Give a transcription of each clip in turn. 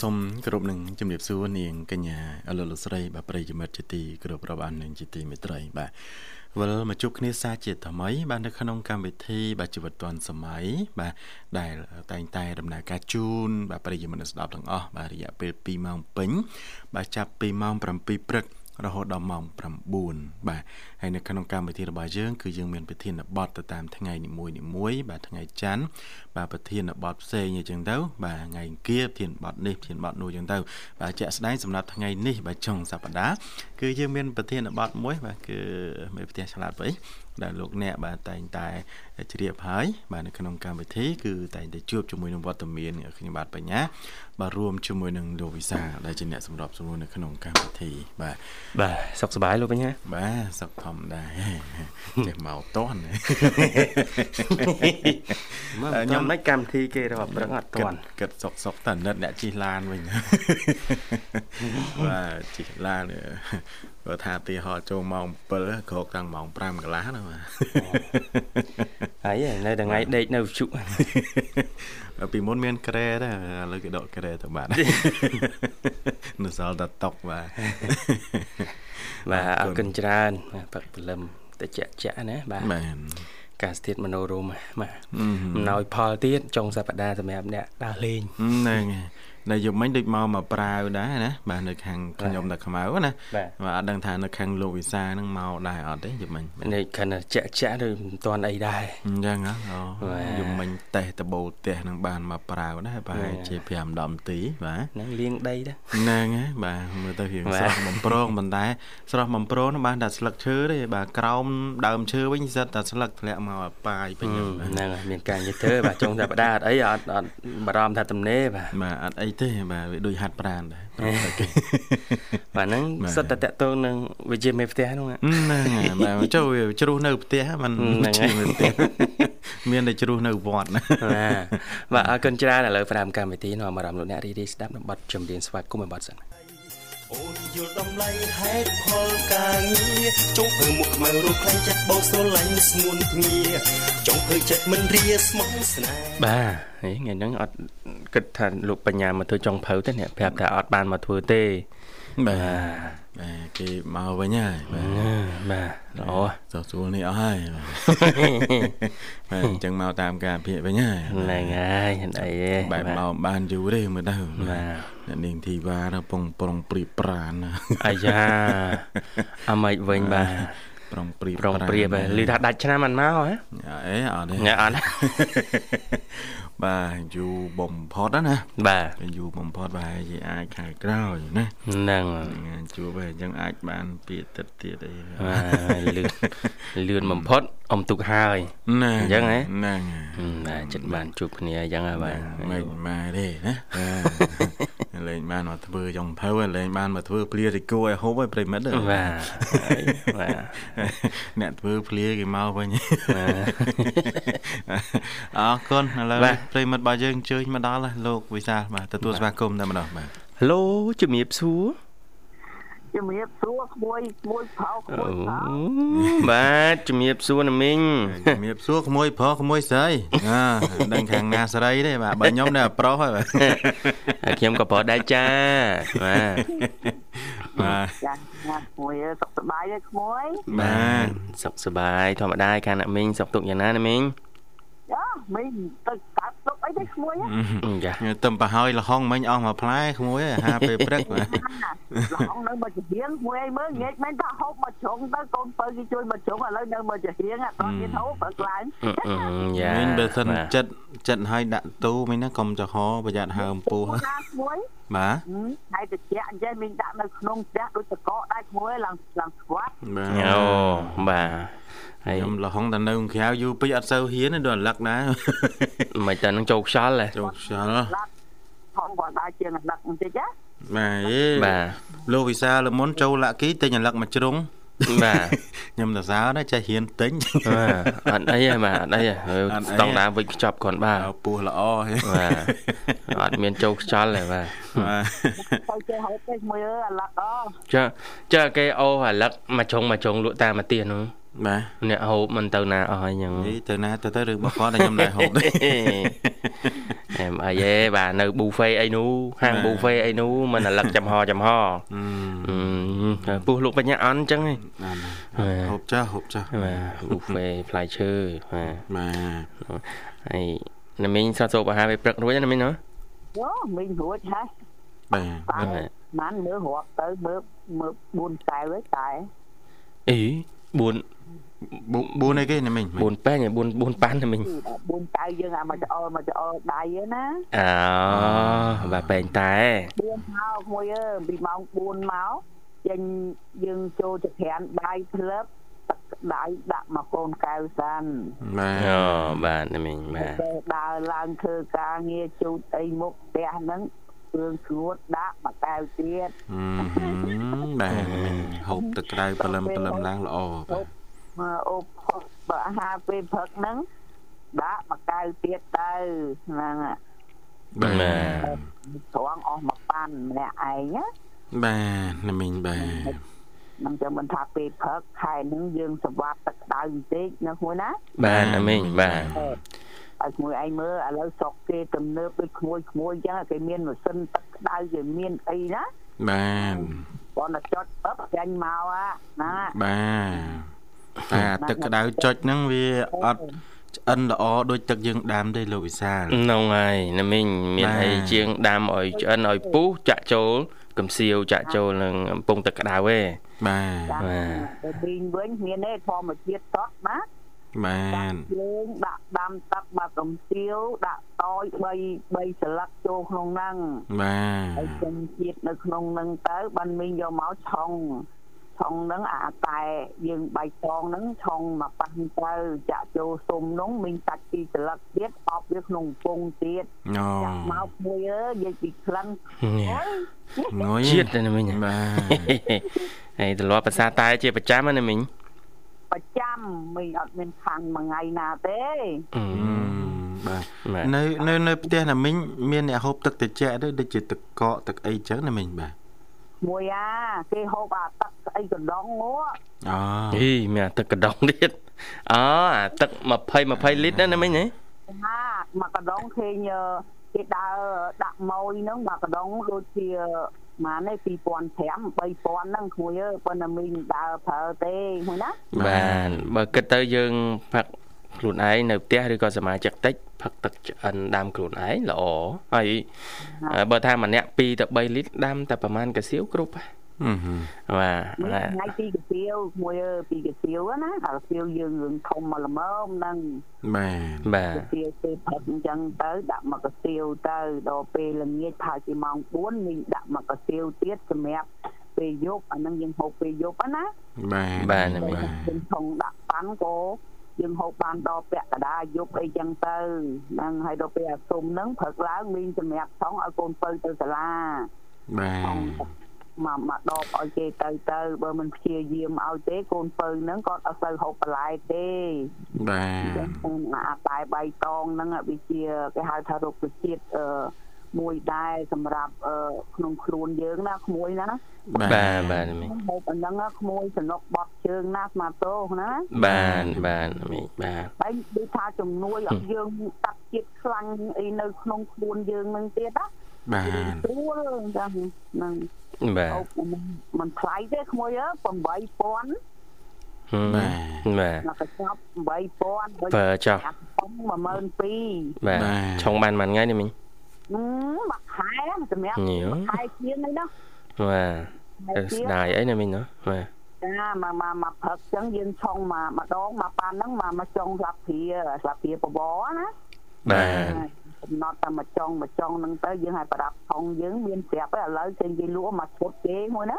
សូមគោរពនឹងជំរាបសួរនាងកញ្ញាអលលស្រីបាទប្រិយមិត្តជាទីគោរពរាប់អាននឹងជាទីមេត្រីបាទវិលមកជួបគ្នាសាជាថ្មីបាទនៅក្នុងកម្មវិធីបាទជីវិតឌွန်សម័យបាទដែលតែងតែដំណើរការជូនបាទប្រិយមិត្តស្ដាប់ទាំងអស់បាទរយៈពេល2ម៉ោងពេញបាទចាប់ពីម៉ោង7ព្រឹក រហូតដល់ម៉ោង9បាទហើយនៅក្នុងកម្មវិធីរបស់យើងគឺយើងមានប្រធានបទទៅតាមថ្ងៃនីមួយនីមួយបាទថ្ងៃច័ន្ទបាទប្រធានបទផ្សេងអញ្ចឹងទៅបាទថ្ងៃអង្គារប្រធានបទនេះប្រធានបទនោះអញ្ចឹងទៅបាទជាក់ស្ដែងសម្រាប់ថ្ងៃនេះបាទចុងសប្តាហ៍គឺយើងមានប្រធានបទមួយបាទគឺមេផ្ទះឆ្លាតវិញ ដែលលោកអ្នកបាទតែងតែជ្រាបហើយបាទនៅក្នុងកម្មវិធីគឺតែងតែជួបជាមួយនឹងវត្តមានខ្ញុំបាទបញ្ញាបាទរួមជាមួយនឹងលោកវិសាដែលជាអ្នកសម្របសម្រួលនៅក្នុងកម្មវិធីបាទបាទសុខសប្បាយលោកបញ្ញាបាទសុខធម្មតាចេះមកតន់ខ្ញុំមិនកម្មវិធីគេរាប់ប្រឹងអត់តន់គិតសុកសុកតនិតអ្នកជិះឡានវិញបាទជិះឡាន បើថាទីហោចូលម៉ោង7ក្រោកតាំងម៉ោង5កន្លះណាបាទហើយនៅថ្ងៃដេកនៅជុពីមុនមានក្រែដែរឥឡូវគេដកក្រែទៅបាទនៅសល់តែតុកបាទបាទអរគុណច្រើនព្រឹកព្រលឹមតិចចាក់ណាបាទបាទការស្ថិតមโนរមបាទអំណោយផលទៀតចុងសប្តាហ៍សម្រាប់អ្នកដើរលេងហ្នឹងហើយ នៅយប់មិញដូចមកមកប្រាវដែរណាបាទនៅខាងខ្ញុំនៅខ្មៅណាបាទអត់ដឹងថានៅខាងលោកវិសាហ្នឹងមកដែរអត់ទេយប់មិញនេះខណៈចាក់ចាក់ឬមិនទាន់អីដែរអញ្ចឹងហ៎អូយប់មិញតេះតបោផ្ទះហ្នឹងបានមកប្រាវដែរប្រហែលជា5 10នាទីបាទហ្នឹងលាងដីដែរហ្នឹងហើយបាទមើលទៅរៀងស្រស់បំប្រងប៉ុន្តែស្រស់បំប្រងហ្នឹងបានតែស្លឹកឈើទេបាទក្រោមដើមឈើវិញសិតតែស្លឹកធ្លាក់មកប៉ាយពេញហ្នឹងហើយមានការនិយាយទៅបាទចុងតែបដាអត់អីអត់អត់បារម្ភថាទំនេរបាទបាទអត់អីទេបាទវាដូចហាត់ប្រានដែរបាទហ្នឹងសិតតែតកតងនឹងវិជាមេផ្ទះហ្នឹងហ្នឹងបាទចូលវាជ្រុះនៅផ្ទះมันហ្នឹងហើយផ្ទះមានតែជ្រុះនៅវត្តណាបាទអរគុណច្រើនឥឡូវផ្ដើមកម្មវិធីនាំអារម្មណ៍លោកអ្នករីរីស្ដាប់នៅប័ណ្ណចម្រៀងស្វាគមន៍មួយប័ណ្ណសិន អូនយល់តម្លៃហេតុផលការងារចុងភើមុខខ្មៅរកខ្លាំងចិត្តបោកស្រឡាញ់ស្ងួនគ្នាចុងភើចិត្តមិនរាស្មោះស្នេហ៍បាទថ្ងៃហ្នឹងអត់គិតថាលោកបញ្ញាមកធ្វើចុងភៅទេអ្នកប្រាប់ថាអត់បានមកធ្វើទេ បាទបាទគេមកវិញហើយបាទបាទល្អសោះស្រួលនេះអស់ហើយបាទអញ្ចឹងមកតាមការភិកវិញហើយហ្នឹងហើយអីទេបែបមកបានយូរទេមើលទៅបាទអ្នកនាងធីវ៉ានៅពងប្រុងព្រីប្រានអាយ៉ាអាម៉េចវិញបាទប្រុងព្រីប្រុងព្រីបាទលឺថាដាច់ឆ្នាំមិនមកហ៎អេអត់ទេអត់ បាទយូរបំផុតណាបាទយូរបំផុតប្រហែលជាអាចខែក្រោយណាហ្នឹងជួបហើយអញ្ចឹងអាចបានពាក្យទឹកទៀតអីបាទលឿនលឿនបំផុត អមទុកហើយណាអញ្ចឹងហ៎ហ្នឹងបាទចិត្តបានជួបគ្នាអញ្ចឹងហើយបាទមិនមកទេណាលេងបានមកធ្វើចុងភៅលេងបានមកធ្វើភ្លាតិគោឲ្យហូបឲ្យប្រិមិត្តបាទបាទអ្នកធ្វើភ្លាគេមកវិញអរគុណឥឡូវប្រិមិត្តរបស់យើងអញ្ជើញមកដល់លោកវិសាលបាទទទួលស្វាគមន៍តែម្ដងបាទហេឡូជំរាបសួរ ជំរាបសួរក្មួយក្មួយផោក្មួយផោបាទជំរាបសួរណាមីងជំរាបសួរក្មួយប្រុសក្មួយស្រីអាដឹងខាងណាស្រីទេបាទបើខ្ញុំនៅប្រុសហើយបាទខ្ញុំក៏ប្រុសដែរចាបាទបាទចាក្មួយសុខសប្បាយទេក្មួយបាទសុខសប្បាយធម្មតាខាងណាមីងសុខទុកយ៉ាងណាណាមីង យ៉ាមីងទៅកាត់ទុកអីទេក្មួយចាទៅប្រហើយលហុងមិញអស់មួយផ្លែក្មួយហាពេលព្រឹកលហុងនៅមកជារៀងក្មួយអីមើលងាកមែនថាហូបមកជ្រុងទៅកូនបើគេជួយមកជ្រុងឥឡូវនៅមកជារៀងអត់មានហូបព្រឹកឡើងយ៉ាមិញបើសិនចិត្តចិត្តឲ្យដាក់ទូមិញណាកុំចោះប្រយ័ត្នហើមពោះក្មួយបាទហើយតិចអញ្ចឹងមីងដាក់នៅក្នុងផ្ទះដូចតកកដែរក្មួយឡើងឡើងស្វាត់បាទអូបាទ ហើយខ្ញុំលហុងតែនៅក្រៅយូរពេកអត់សូវហ៊ានដល់អាលឹកដែរមិនតែនឹងចូលខ្យល់ហ៎ចូលខ្យល់ហងគាត់ដើរជាងអាលឹកបន្តិចណាបាទបាទលោកវិសាលមុនចូលលាក់គីទិញអាលឹកមួយជ្រុងបាទខ្ញុំទៅសារណាចេះរៀនទិញបាទអត់អីទេបាទអត់អីទេស្តង់ដារវិចខ្ចប់គ្រាន់បាទពោះល្អបាទអត់មានចូលខ្ចល់ទេបាទទៅចេះហូបទេមួយអើអាឡឹកអូចាចាគេអូអាឡឹកមកចុងមកចុងលក់តាមមកទៀននោះ បាទអ្នកហូបមិនទៅណាអស់ហើយហ្នឹងទៅណាទៅទៅរឿងរបស់គាត់តែខ្ញុំដែរហូបទេអែមអីទេបាទនៅប៊ូហ្វេអីនោះហាងប៊ូហ្វេអីនោះមិនអាឡឹកចំហចំហពុះលោកបញ្ញាអន់អញ្ចឹងហ៎ហូបចាស់ហូបចាស់បាទប៊ូហ្វេផ្លែឈើបាទបាទហើយណាមីងសតសូបអាហារពេលព្រឹករួចណាមីងណាអូមីងរួចហើយបាទបានមើលរាប់ទៅមើលមើល4កែវតែអី4 4អីគេណាមិញ4ប៉ែង4 4ប៉ាន់ណាមិញ4កៅយើងអាមកច្អល់មកច្អល់ដៃណាអូបាទប៉ែងតែ4មកមួយអើពីម៉ោង4មកចេញយើងចូលចក្រានដៃផ្លឹបទឹកដៃដាក់មកកូនកៅសាន់បាទអូបាទណាមិញបាទដើរឡើងធ្វើការងារជូតអីមុខផ្ទះហ្នឹងគ្រឿងស្ងួតដាក់មកកៅទៀតបាទហូបទឹកក្តៅព្រលឹមព្រលឹមឡើងល្អបាទ មកអូបបើអាហារពេលព្រឹកហ្នឹងដាក់មកកៅទៀតទៅហ្នឹងបាទត្រង់អស់មកប៉ាន់ម្នាក់ឯងណាបាទណាមីងបាទនឹងចាំមិនថាពេលព្រឹកខែនឹងយើងសវត្តទឹកក្តៅបន្តិចនៅមួយណាបាទណាមីងបាទឲ្យក្មួយឯងមើលឥឡូវស្រុកគេទំនើបដូចក្មួយក្មួយអញ្ចឹងគេមានម៉ាស៊ីនទឹកក្តៅគេមានអីណាបាទបងតែចុចបឹបចាញ់មកណាបាទ តែទឹកក្តៅចុចហ្នឹងវាអត់ឆ្អិនល្អដូចទឹកយើងដាំទេលោកវិសាលហ្នឹងហើយណាមីងមានអីជាងដាំឲ្យឆ្អិនឲ្យពុះចាក់ចូលកំសៀវចាក់ចូលនឹងកំពង់ទឹកក្តៅឯងបាទបាទទៅវិញវិញមានទេធម្មជាតិតោះណាបានយើងដាក់ដាំទឹកបាត់កំសៀវដាក់តយ3 3ស្លឹកចូលក្នុងហ្នឹងបាទហើយចិញ្ជាតិនៅក្នុងហ្នឹងទៅបានមីងយកមកឆុង ឆុងហ្នឹងអាតែយើងបៃតងហ្នឹងឆុងមកប៉ះទៅចាក់ចូលសុំហ្នឹងមីងសាច់ពីស្លឹកទៀតអបវាក្នុងពងទៀតចាក់មកមួយអើយនិយាយពីក្លិនងុយជាតិណាមីងបាទហើយទលាប់ភាសាតែជាប្រចាំណាមីងប្រចាំមីអត់មានខាងមួយថ្ងៃណាទេបាទនៅនៅនៅផ្ទះណាមីងមានអ្នកហូបទឹកត្រជាក់ទេដូចជាទឹកកកទឹកអីចឹងណាមីងបាទ មួយអាគេហូបអាទឹកស្អីកណ្ដងងក់អូអីមានទឹកកណ្ដងទៀតអូអាទឹក20 20លីត្រណាមីងហ៎ហាមួយកណ្ដងឃើញគេដើរដាក់ម៉ួយហ្នឹងមួយកណ្ដងដូចជាម៉ានឯង2005 3000ហ្នឹងគួយអើប៉ុន្តែមីងដើរប្រើទេមួយណាបាទបើគិតទៅយើងផឹក ខ្លួនឯងនៅផ្ទះឬក៏សមាជិកតិចផឹកទឹកឆ្អិនដាំខ្លួនឯងល្អហើយបើថាម្នាក់2ទៅ3លីត្រដាំតែប្រហែលកាសៀវគ្រប់បាទថ្ងៃពីកាសៀវមួយពីកាសៀវណាកាសៀវយើងរឿងធំមកល្មមហ្នឹងបាទបាទកាសៀវពេលផឹកអញ្ចឹងទៅដាក់មកកាសៀវទៅដល់ពេលល្ងាចផើជាម៉ោង4មីងដាក់មកកាសៀវទៀតសម្រាប់ពេលយប់អាហ្នឹងយើងហូបពេលយប់ណាបាទបាទយើងថងដាក់ប៉ាន់ក៏ យើងហូបបានដល់ពាក់កដាយប់អីចឹងទៅហ្នឹងហើយដល់ពេលអាសុំហ្នឹងព្រឹកឡើងមីងសម្រាប់ថងឲ្យកូនពៅទៅសាលាបាទមកមកដបឲ្យគេទៅទៅបើមិនព្យាយាមឲ្យទេកូនពៅហ្នឹងគាត់អត់សូវហូបបន្លែទេបាទអាតែបៃតងហ្នឹងវាជាគេហៅថារុក្ខជាតិអឺ មួយដែរសម្រាប់ក្នុងខ្លួនយើងណាក្មួយណាណាបាទបាទមីហូបអាហ្នឹងក្មួយសំណុកបត់ជើងណាស្មាតោណាបាទបាទមីបាទហើយដូចថាជំនួយឲ្យយើងតាត់ជាតិខ្លាំងអីនៅក្នុងខ្លួនយើងនឹងទៀតណាបាទស្រួលចឹងហ្នឹងបាទมันថ្លៃទេក្មួយអើ8000បាទបាទមកកញ្ចប់8000បើចុះ12000បាទឆុងបានមួយថ្ងៃនេះមិញ មួយខែសម្រាប់មួយខែជាងនេះណាបាទស្ដាយអីណាមិញណាបាទចាមកមកមកផឹកចឹងយើងឆុងមកម្ដងមកប៉ាន់ហ្នឹងមកមកចុងស្លាបព្រាស្លាបព្រាបបរណាបាទកំណត់តែមួយចុងមួយចុងហ្នឹងទៅយើងឲ្យប្រដាប់ថងយើងមានប្រាប់ឥឡូវគេនិយាយលក់មកឈុតគេមួយណា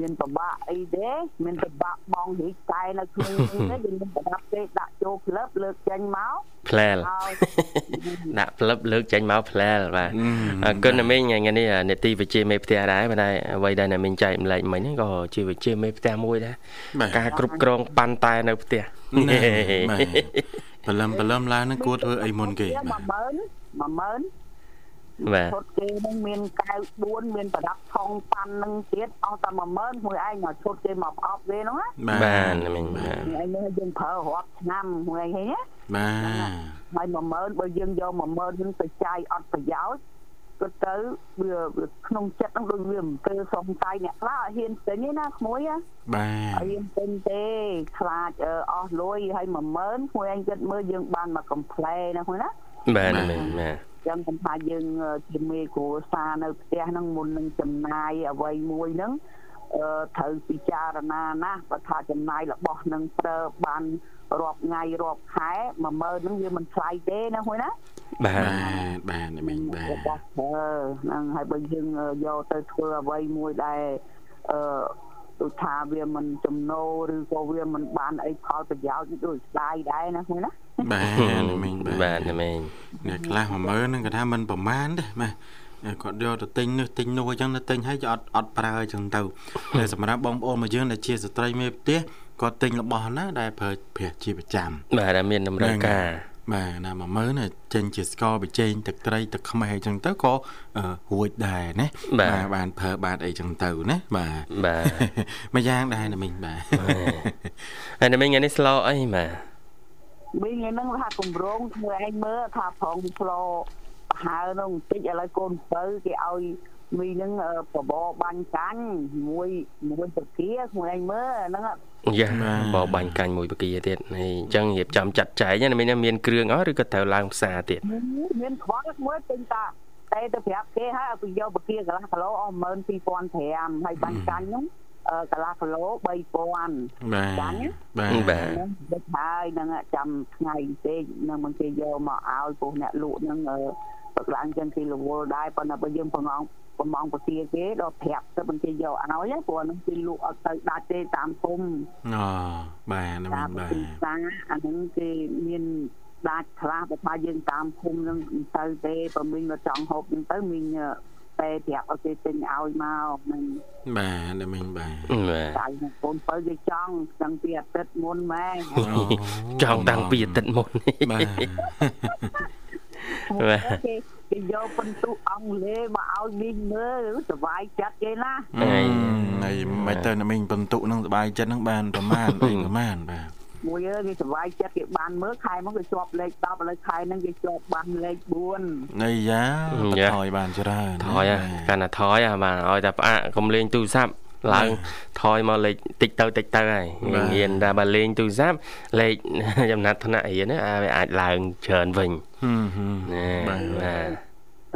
មានប្របាក់អីទេមានប្របាក់បងរីកតែនៅក្នុងនេះទេយើងមានប្រដាប់ទេដាក់ចូលក្លឹបលើកចេញមកផ្លែលដាក់ផ្លឹបលើកចេញមកផ្លែលបាទអរគុណណាមីងថ្ងៃនេះនេតិវិជាមេផ្ទះដែរបាទអ្វីដែលណាមីងចែកម្លែកមិញហ្នឹងក៏ជាវិជាមេផ្ទះមួយដែរការគ្រប់គ្រងប៉ាន់តែនៅផ្ទះបលឹមបលឹមឡើងហ្នឹងគួរធ្វើអីមុនគេ10000 10000 បាទឈុតគេនឹងមានកៅ4មានប្រដាប់ថងប៉ាន់នឹងទៀតអស់តែ10000មួយឯងមកឈុតគេមកប្រអប់គេហ្នឹងណាបាទមិញបាទឯងនេះយើងប្រើរាប់ឆ្នាំមួយឯងឃើញណាបាទហើយ10000បើយើងយក10000នឹងទៅចាយអត់ប្រយោជន៍ក៏ទៅវាក្នុងចិត្តហ្នឹងដូចវាអំពើសំចៃអ្នកខ្លះហ៊ានទិញទេណាក្មួយបាទហ៊ានទិញទេខ្លាចអស់លុយហើយ10000ក្មួយឯងគិតមើលយើងបានមកកំ pl ែណាក្មួយណាបាទបាទ ចឹងខ្ញុំថាយើងជាមេគ្រួសារនៅផ្ទះហ្នឹងមុននឹងចំណាយអ្វីមួយហ្នឹងអឺត្រូវពិចារណាណាស់បើថាចំណាយរបស់នឹងប្រើបានរាប់ថ្ងៃរាប់ខែ10000ហ្នឹងវាមិនថ្លៃទេណាហួយណាបាទបាទមិញបាទរបស់ប្រើហ្នឹងហើយបើយើងយកទៅធ្វើអ្វីមួយដែលអឺដូចថាវាមិនចំណូលឬក៏វាមិនបានអីផលប្រយោជន៍ដូចស្ដាយដែរណាហ្នឹងណាបាទមីងបាទមីង អ្នកខ្លះ10000ហ្នឹងគាត់ថាមិនប្រមាណទេបាទគាត់យកទៅទិញនេះទិញនោះអញ្ចឹងទៅទិញឲ្យអត់អត់ប្រើអញ្ចឹងទៅតែសម្រាប់បងប្អូនមកយើងដែលជាស្ត្រីមេផ្ទះគាត់ទិញរបស់ណាដែលប្រើប្រាស់ជាប្រចាំបាទដែលមានតម្រូវការបាទណា10000ណាចេញជាស្ករបិជែងទឹកត្រីទឹកខ្មេះអញ្ចឹងទៅក៏រួចដែរណាបាទបានប្រើបាទអីចឹងទៅណាបាទបាទមួយយ៉ាងដែរណាមីងបាទហើយណាមីងថ្ងៃនេះស្លោអីបាទ មីងហ្នឹងថាគម្រោងធ្វើឯងមើលថាប្រងស្លោហើនោះបន្តិចឥឡូវកូនបើគេឲ្យមីនឹងបបបាញ់កាញ់មួយមួយប្រគាមួយឯងមើលហ្នឹងយ៉ាបបបាញ់កាញ់មួយប្រគាទៀតហើយអញ្ចឹងរៀបចំចាត់ចែងណាមីមានគ្រឿងអស់ឬក៏ត្រូវឡើងផ្សារទៀតមានខ្វល់មួយទិញតាតែទៅប្រាប់គេហើយឲ្យយកប្រគាកន្លះគីឡូអស់12500ហើយបាញ់កាញ់ហ្នឹង កន្លះគីឡូ3000បាទចាញ់បាទបាទដឹកហើយនឹងចាំថ្ងៃផ្សេងនឹងមិនគេយកមកឲ្យពោះអ្នកលក់នឹងព្រឹកឡើងចឹងគេរវល់ដែរប៉ុន្តែបើយើងប្រងងប្រមងពទាគេដល់ប្រាប់ទៅមិនគេយកឲ្យព្រោះនឹងគេលក់អត់ទៅដាច់ទេតាមភូមិអូបាទមិនបាទតាអានឹងគេមានដាច់ខ្លះបើថាយើងតាមភូមិនឹងមិនទៅទេបើមីងមកចង់ហូបនឹងទៅមី ងតែប្រាប់ឲ្យគេទិញឲ្យមកនឹងបាទតែមិញបាទតែកូនបើគេចង់តាំងពីអាទិត្យមុនម៉ែចង់តាំងពីអាទិត្យមុនបាទបាទគេយកពិន្ទុអង់គ្លេសមកឲ្យមីងមើលសុវ័យចិត្តគេណាហើយមិនទៅមីងពិន្ទុនឹងសុវ័យចិត្តនឹងបានប្រមាណអីប្រមាណបាទ មួយអើគេសុវ័យចិត្តគេបានមើលខែមកគេជាប់លេខ10ឥឡូវខែហ្នឹងគេជាប់បានលេខ4អីយ៉ាថយបានច្រើនថយកាន់តែថយបាទឲ្យតែផ្អាកកុំលេងទូរស័ព្ទឡើងថយមកលេខតិចទៅតិចទៅហើយរៀនតែបើលេងទូរស័ព្ទលេខចំណាត់ថ្នាក់រៀនអាវាអាចឡើងច្រើនវិញណាបាទ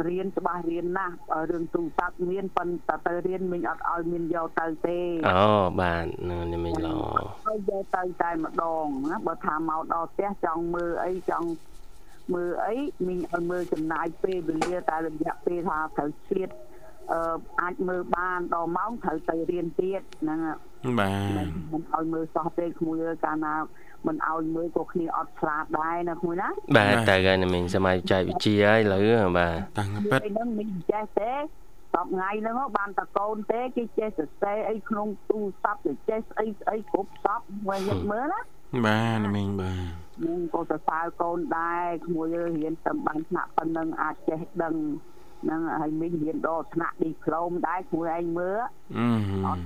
រៀនច្បាស់រៀនណាស់រឿងទូរស័ព្ទមានប៉ុន្តែទៅរៀនមិញអត់ឲ្យមានយកទៅទេអូបាទនេះមិញល្អឲ្យយកទៅតែម្ដងណាបើថាមកដល់ផ្ទះចង់មើលអីចង់មើលអីមិញឲ្យមើលចំណាយពេលវេលាតែរយៈពេលថាត្រូវឆ្លៀតអឺអាចមើលបានដល់ម៉ោងត្រូវទៅរៀនទៀតហ្នឹងបាទមិនឲ្យមើលសោះទេក្មួយកាលណា មិនឲ្យមើលក៏គ្នាអត់ឆ្លាតដែរណាក្មួយណាបាទទៅហើយមិញសម័យចែកវិជាហើយឥឡូវបាទតាំងពិតហ្នឹងមិនចេះទេសប្ថ្ងៃហ្នឹងបានតកូនទេគេចេះសរសេរអីក្នុងទូរស័ព្ទគេចេះស្អីស្អីគ្រប់សពមើលមើលណាបាទមិញបាទនឹងក៏សរសើរកូនដែរក្មួយរៀនតែបានថ្នាក់ប៉ុណ្ណឹងអាចចេះដឹង ហ្នឹងហើយមីងរៀនដល់ថ្នាក់ឌីប្លូមដែរគ្រូឯងមើលអត់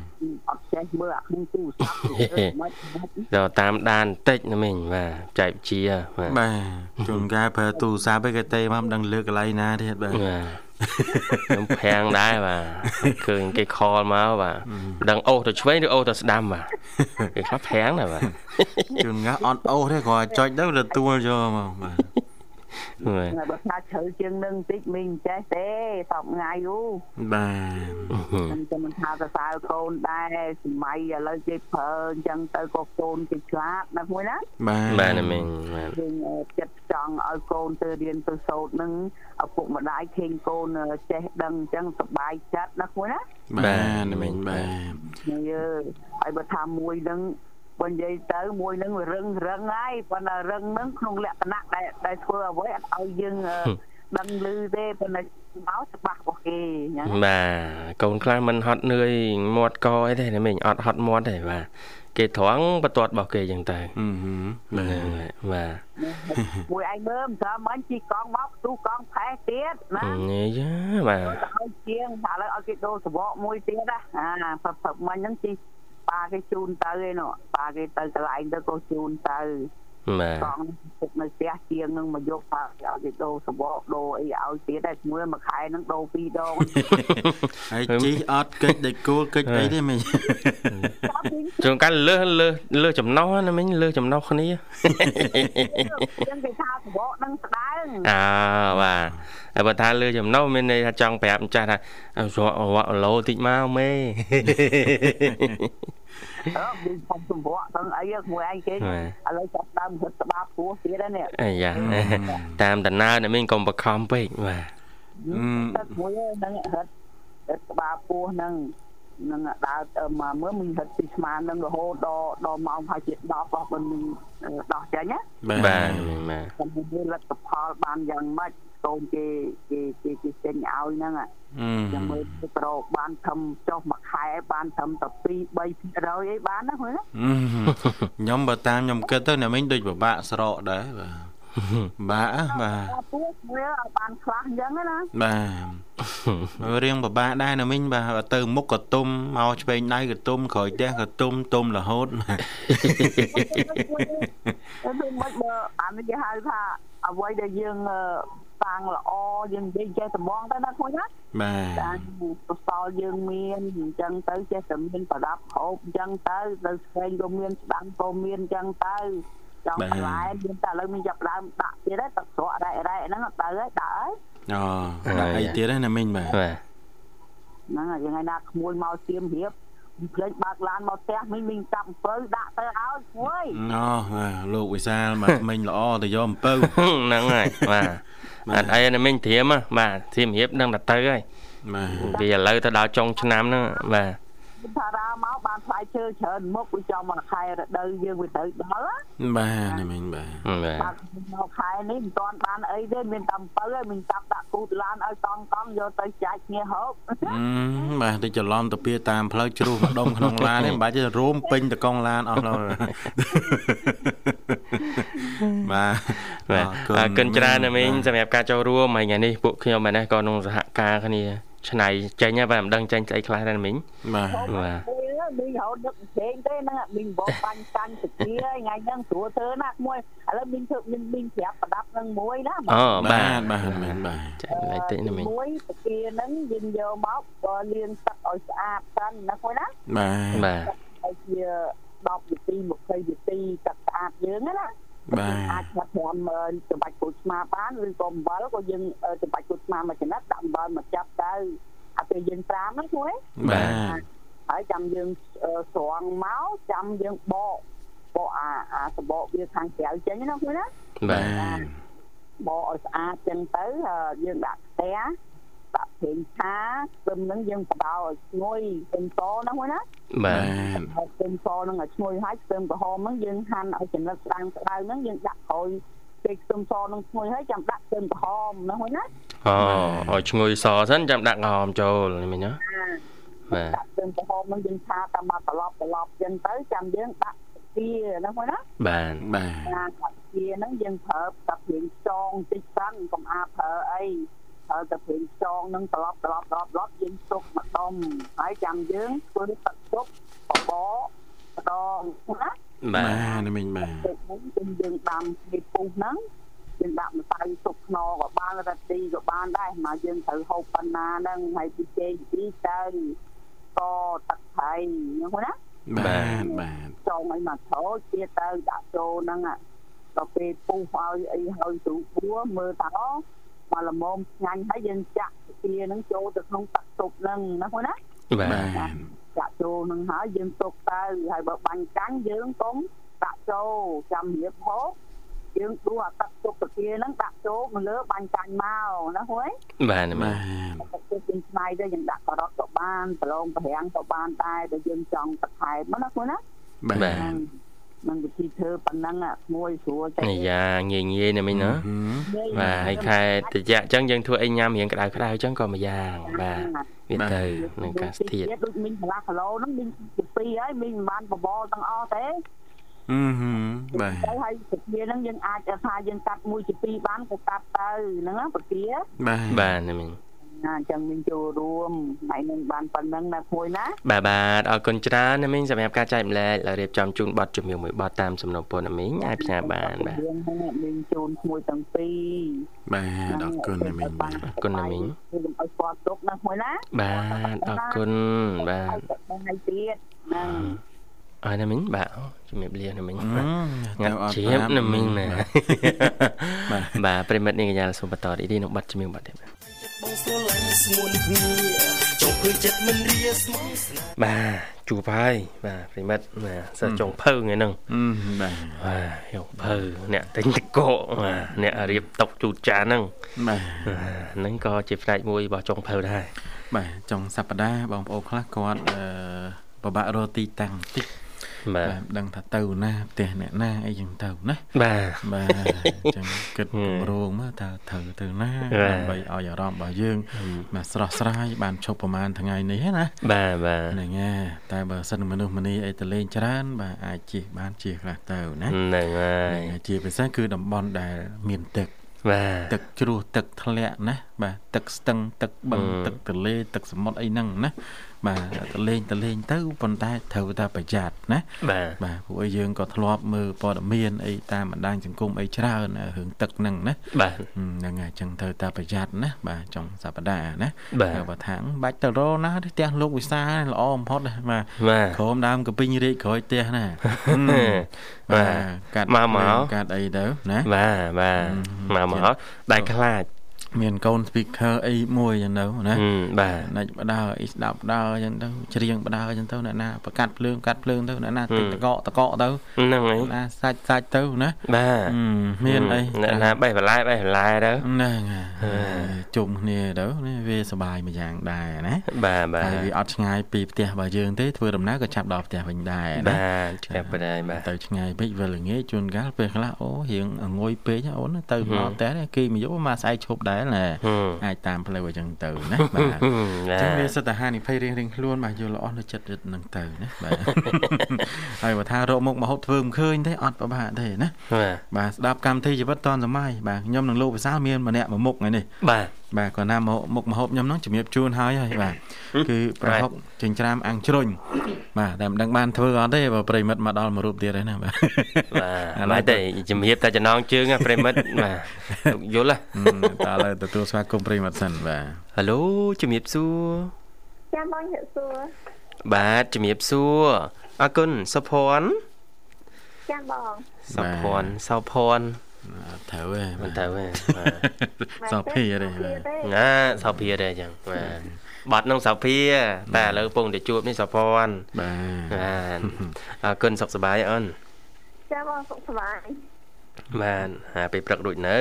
អត់ចេះមើលអាក្នុងទូរស័ព្ទដល់តាមដានបន្តិចណាមីងបាទចែកជាបាទបាទជួនកាលប្រើទូរស័ព្ទឯគេទេមកមិនដឹងលើកកន្លែងណាទៀតបាទខ្ញុំប្រាំងដែរបាទឃើញគេខលមកបាទដឹងអូសទៅឆ្វេងឬអូសទៅស្ដាំបាទគេខ្លះប្រាំងដែរបាទជួនកាលអត់អូសទេគ្រាន់ចុចទៅទទួលយកមកបាទ ហើយបើថាជ្រៅជាងនឹងតិចមីងចេះទេសពថ្ងៃយូបាទខ្ញុំចាំមិនថាសរសើរកូនដែរសម័យឥឡូវគេប្រើអញ្ចឹងទៅក៏កូនគេឆ្លាតណាមួយណាបាទបាទណាមីងបាទយើងចិត្តចង់ឲ្យកូនទៅរៀនទៅសូត្រនឹងឪពុកម្ដាយឃើញកូនចេះដឹងអញ្ចឹងសប្បាយចិត្តណាមួយណាបាទណាមីងបាទនេះអើយហើយបើថាមួយនឹង បើនិយាយទៅមួយនឹងវារឹងរឹងហើយប៉ុន្តែរឹងនឹងក្នុងលក្ខណៈដែលដែលធ្វើអ្វីអត់ឲ្យយើងអឺដឹងឮទេប៉ុន្តែមកច្បាស់របស់គេអញ្ចឹងបាទកូនខ្លះមិនហត់នឿយមាត់កអីទេណាមីងអត់ហត់មាត់ទេបាទគេត្រង់បន្ទាត់របស់គេអញ្ចឹងទៅអឺហឺបាហ្នឹងទហើយបាទមួយឯងមើលមិនត្រូវមិញជីកង់មកទូកង់ផែទៀតណានេះយ៉ាបាទទៅឲ្យជាងថាឥឡូវឲ្យគេដូរសបកមួយទៀតណាអាផឹកផឹកមិញហ្នឹងជី ប៉ាគេជូនទៅឯនោះប៉ាគេទៅកន្លែងទៅក៏ជូនទៅបាទកង់ទុកនៅផ្ទះជាងនឹងមកយកប៉ាគេឲ្យគេដូរសបកដូរអីឲ្យទៀតដែរមួយមួយខែហ្នឹងដូរពីរដងហើយជីអត់កិច្ចដូចគោលកិច្ចអីទេមីងជួនកាលលើសលើសលើសចំណោះណាមីងលើសចំណោះគ្នាជាងគេថាសបកហ្នឹងស្ដើងអើបាទ ហើយបើថាលើសចំណោះមានន័យថាចង់ប្រាប់ម្ចាស់ថារករកឡូតិចមកមេអឺមានផុសសបកទាំងអីមួយឯងគេឥឡូវចាប់ដើមរត់ស្បាពោះទៀតហើយនេះអាយ៉ាតាមដំណើរណាមីងកុំបខំពេកបាទទឹកមួយហ្នឹងរត់រត់ស្បាពោះហ្នឹងនឹងដើរទៅមកមើលមានរត់ពីស្មាននឹងរហូតដល់ដល់ម៉ោងប្រហែលជា10របស់មិនដោះចេញណាបាទមីងបាទខ្ញុំនិយាយលទ្ធផលបានយ៉ាងម៉េច កូនគេគេគេគេចេញឲ្យហ្នឹងអឺចាំមើលទៅប្រកបានធំចុះមួយខែបានធំតែ2 3%អីបានណាហ្នឹងខ្ញុំបើតាមខ្ញុំគិតទៅណាមីងដូចពិបាកស្រកដែរបាទបាក់បាទពោះវាឲ្យបានខ្លះអញ្ចឹងណាបាទរៀងពិបាកដែរណាមីងបាទទៅមុខក៏ទុំមកឆ្វេងដៃក៏ទុំក្រោយផ្ទះក៏ទុំទុំរហូតទៅមិនបើអានេះគេហៅថាអ្វីដែលយើង តាំងល្អយើងនិយាយចេះត្មងទៅណាខ្លួនណាបាទតាំងកសលយើងមានអញ្ចឹងទៅចេះតែមានប្រដាប់ហូបអញ្ចឹងទៅទៅស្វែងក៏មានស្ដាំក៏មានអញ្ចឹងទៅចង់បន្លែមានតែឥឡូវមានចាប់ដើមដាក់ទៀតហើយទឹកស្រក់រ៉ែរ៉ែហ្នឹងទៅហើយដាក់ហើយអូដាក់អីទៀតហ្នឹងណាមីងបាទបាទហ្នឹងហើយថ្ងៃណាក្មួយមកសៀមរៀបភ្លេចបើកឡានមកផ្ទះមីងមីងចាប់អំពៅដាក់ទៅឲ្យគួយអូលោកវិសាលមកមិញល្អទៅយកអំពៅហ្នឹងហើយបាទ អត់អីណាមីងត្រៀមបាទត្រៀមរៀបនឹងទៅហើយបាទពីឥឡូវទៅដល់ចុងឆ្នាំហ្នឹងបាទថារាមកបានផ្លែឈើច្រើនមុខវាចំមកខែរដូវយើងវាត្រូវដល់បាទណាមីងបាទបាទបាទមកខែនេះមិនទាន់បានអីទេមានតែអំពៅហើយមិនចាប់ដាក់គូតឡានឲ្យកង់កង់យកទៅចែកគ្នាហូបអឺបាទទៅច្រឡំទៅពៀតាមផ្លូវជ្រុះម្ដុំក្នុងឡាននេះមិនបាច់ទេរួមពេញតកង់ឡានអស់ហើយ បាទបាទអរគុណច្រើនណាមីងសម្រាប់ការចូលរួមហើយថ្ងៃនេះពួកខ្ញុំមែនទេក៏ក្នុងសហការគ្នាឆ្នៃចេញហើយបាទមិនដឹងចេញស្អីខ្លះដែរណាមីងបាទបាទមីងរហូតនឹកផ្សេងទេហ្នឹងមីងបោកបាញ់កាញ់ទៅជាថ្ងៃហ្នឹងស្រួលធ្វើណាស់មួយឥឡូវមីងធ្វើមីងមីងប្រាប់ប្រដាប់នឹងមួយណាអូបាបាទទបាទមែនបាទចែកលេខតិចណាមីងមួយតាគាហ្នឹងយើងយកមកបើលាងទឹកឲ្យស្អាតសិនណាមួយណាបាទបាទហើយជា 10នាទី20នាទីទឹកស្អាតយើងណាបាទអាចថា5ចំបាច់គូស្មាបានឬក៏អំបិលក៏យើងចំបាច់គូស្មាមួយចំណិតដាក់អំបិលមកចាប់ទៅអាពេលយើងត្រាំហ្នឹងមួយបាទហើយចាំយើងស្រង់មកចាំយើងបកបកអាអាសបកវាខាងក្រៅចេញណាមួយណាបាទបកឲ្យស្អាតចឹងទៅយើងដាក់ខ្ទះ ដាក់ប្រេងឆាខ្ទឹមហ្នឹងយើងបដោឲ្យឈ្ងុយខ្ទឹមសហ្នឹងមួយណាបាទហើយខ្ទឹមសហ្នឹងឲ្យឈ្ងុយហើយខ្ទឹមក្រហមហ្នឹងយើងហាន់ឲ្យចំណិតស្ដាងស្ដៅហ្នឹងយើងដាក់ក្រោយពេលខ្ទឹមសហ្នឹងឈ្ងុយហើយចាំដាក់ខ្ទឹមក្រហមហ្នឹងមួយណាអូឲ្យឈ្ងុយសសិនចាំដាក់ក្រហមចូលនេះមីងណាបាទដាក់ខ្ទឹមក្រហមហ្នឹងយើងឆាតាមមកត្រឡប់ត្រឡប់ចឹងទៅចាំយើងដាក់ទាហ្នឹងមួយណាបាទបាទណាដាក់ទាហ្នឹងយើងប្រើតែព្រៀងខ្យងតិចសិនកុំអាប្រើអី ប្រើតែព្រៀងខ្យងហ្នឹងត្រឡប់ត្រឡប់ត្រឡប់ត្រឡប់យើងទុកម្ដុំហើយចាំយើងធ្វើទឹកទុកបបម្ដងណាបាទបាទណាមីងបាទទឹកហ្នឹងយើងយើងដាំពីពុះហ្នឹងយើងដាក់ម្សៅទុកខ្នុរក៏បានរ៉ាទីក៏បានដែរមកយើងត្រូវហូបប៉ុណ្ណាហ្នឹងហើយពីចេកពីទៅក៏ទឹកថៃហ្នឹងណាបាទបាទចូលឲ្យមកថោទៀតទៅដាក់ចូលហ្នឹងដល់ពេលពុះឲ្យអីហើយស្រួលពួរមើលតោ មកល្មមឆ្ងាញ់ហើយយើងចាក់ទាហ្នឹងចូលទៅក្នុងទឹកទុបហ្នឹងណាបងណាបាទបាទចាក់ចូលនឹងហើយយើងទុកទៅហើយបើបាញ់កាំងយើងកុំដាក់ចូលចាំរៀបហូបយើងដួសអាទឹកទុកពទាហ្នឹងដាក់ចូលមកលើបាញ់កាំងមកណាហួយបាទណាមីបាទទឹកទុកយើងឆ្នៃទៅយើងដាក់ការ៉ុតក៏បានប្រឡងប្រាំងក៏បានដែរតែយើងចង់បន្ថែមណាហួយណាបាទបាទហ្នឹងនឹងវិធីធ្វើប៉ុណ្ណឹងអាស្មួយស្រួលតែអាយ៉ាងាយងាយណាមីណាបាទហើយខែត្រជាក់អញ្ចឹងយើងធ្វើអីញ៉ាំរៀងក្តៅក្តៅអញ្ចឹងក៏មួយយ៉ាងបាទវាទៅនឹងកាសធាតុដូចមីងកន្លះគីឡូហ្នឹងមីងពី2ហើយមីងមិនបានបបរទាំងអស់ទេអឺហឺបាទទៅហើយពគាហ្នឹងយើងអាចថាយើងកាត់មួយជា2បានក៏កាត់ទៅហ្នឹងណាពគាបាទបាទណាមី ណាអញ្ចឹងមីងចូលរួមថ្ងៃនេះបានប៉ុណ្្នឹងណាគួយណាបាទបាទអរគុណច្រើនណាមីងសម្រាប់ការចែកម្លែកហើយរៀបចំជូនប័ណ្ណជំនឿមួយប័ណ្ណតាមសំណពរណាមីងអាចផ្សាយបានបាទយើងហ្នឹងមីងជូនឈ្មោះទាំងពីរបាទអរគុណណាមីងបាទអរគុណណាមីងគឺកុំឲ្យស្គាល់ទុកណាគួយណាបាទអរគុណបាទថ្ងៃទៀតហ្នឹងអរណាមីងបាទជំរាបលាណាមីងអឺងាត់ជ្រាបណាមីងណាបាទបាទប្រិមិត្តនេះកញ្ញាសូមបន្តរីករាយនឹងប័ណ្ណជំនឿប័ណ្ណទៀតបាទ បងស្រឡាញ់ស្ងួនគ្នាចង់ឃើញចិត្តមិនរាស្មងស្នេហ៍បាទជួបហើយបាទប្រិមិត្តបាទសិស្សចុងភៅថ្ងៃហ្នឹងអឺបាទបាទយកភៅអ្នកទិញតកកបាទអ្នករៀបតុកជូតចានហ្នឹងបាទបាទហ្នឹងក៏ជាផ្នែកមួយរបស់ចុងភៅដែរបាទចុងសប្តាហ៍បងប្អូនខ្លះគាត់អឺពិបាករកទីតាំងតិច បាទបាទដឹងថាទៅណាផ្ទះអ្នកណាអីចឹងទៅណាបាទបាទអញ្ចឹងគិតគម្រោងមើលតើត្រូវទៅណាបាទដើម្បីឲ្យអារម្មណ៍របស់យើងបាទស្រស់ស្រាយបានឈប់ប្រហែលថ្ងៃនេះណាបាទបាទហ្នឹងហើយតែបើសិនមនុស្សម្នាអីទៅលេងច្រើន បាទអាចជិះបានជិះខ្លះទៅណាហ្នឹងហើហ្នឹងយហើយជាពិសេសគឺតំបន់ដែលមានទឹកបាទទឹកជ្រោះទឹកធ្លាក់ណាបាទទឹកស្ទឹងទឹកបឹងអឺទឹកទន្លេទឹកសមុទ្រអីហ្នឹងណា បាទទៅលេងទៅលេងទៅប៉ុន្តែត្រូវតែប្រយ័ត្នណាបាទបាទព្រោះអីយើងក៏ធ្លាប់មើលព័ត៌មានអីតាមបណ្ដាញសង្គមអីច្រើនរឿងទឹកហ្នឹងណាបាទហឹមហ្នឹងហើយអញ្ចឹងត្រូវតែប្រយ័ត្នណាបាទចុងសប្តាហ៍ណាបាទហើយបើថាងបាច់ទៅរណាទេផ្ទះលោកវិសាលល្អបំផុតណាបាទបាទក្រោមដើមកពីងរាជក្រោយផ្ទះណាហឹមបាទកាត់មកមកភ្លើងកាត់អីទៅណាបាទបាទមកមកដែលខ្លាច មានកូន speaker អីមួយចឹងទៅណាហឹមបាទណាច់បដើអីស្ដាប់បដើចឹងទៅច្រៀងបដើចឹងទៅអ្នកណាប្រកាត់ភ្លើងកាត់ភ្លើងទៅអ្នកណាទិញតកកតកកទៅហ្នឹងហើយណាសាច់សាច់ទៅណាបាទហឹមមានអីអ្នកណាបេះបន្លែបេះបន្លែទៅហ្នឹងហើយជុំគ្នាទៅនេះវាសប្បាយមួយយ៉ាងដែរណាបាទបាទហើយវាអត់ឆ្ងាយពីផ្ទះរបស់យើងទេធ្វើដំណើរក៏ចាប់ដល់ផ្ទះវិញដែរណាបាទចាប់បណ្ដាយបាទទៅឆ្ងាយពេកវិលល្ងាចជួនកាលពេលខ្លះអូរៀងងុយពេកណាអូនទៅមកផ្ទះនេះគេមកយកមកស្អែកឈប់ដែរណាហឹមអាចតាមផ្លូវអញ្ចឹងទៅណាបាទហឹមអណាញ្ចឹងវាសិតតែហានិភ័យរៀងរៀងខ្លួនបាទយល់ល្អនៅចិត្តរឹតនឹងទៅណាបាទហើយបើថារកមុខមកហូបធ្វើមិនឃើញទេអត់ប្របាកទេណាបាទបាទស្ដាប់កម្មវិធីជីវិតតនសម័យបាទខ្ញុំនឹងលោកវិសាលមានម្នាក់មួយមុខថ្ងៃនេះបាទ បាទគាត់ណាមកមុខមកហូបខ្ញុំហ្នឹងជំរាបជូនហើយហើយបាទគឺប្រហុកចិញ្ច្រាមអាំងជ្រុញបាទតែមិនដឹងបានធ្វើអត់ទេបើប្រិមិត្តមកដល់មួយរូបទៀតហើយណាបាទបាទមិនទេជំរាបតែចំណងជើងណាប្រិមិត្តបាទលោកយល់ហ៎តើឥឡូវទទួលស្វាគមន៍ប្រិមិត្តសិនបាទហៅឡូជំរាបសួរចាបងជិះសួរបាទជំរាបសួរអរគុណសុភ័ណ្ឌចាបងសុភ័ណ្ឌសោភ័ណ្ឌអ ត់ត្រូវទេមិនទៅទេបាទសោភាទេទេបាទទេណាសោភាទេអញ្ចឹងបាទបាត់នឹងសោភាតែឥឡូវពងតែជួបនេះសុភ័ណ្ឌបាទបាទអរគុណសុខសប្បាយអូនចាបងសុខសប្បាយបាទហាពេលព្រឹកដូចនៅ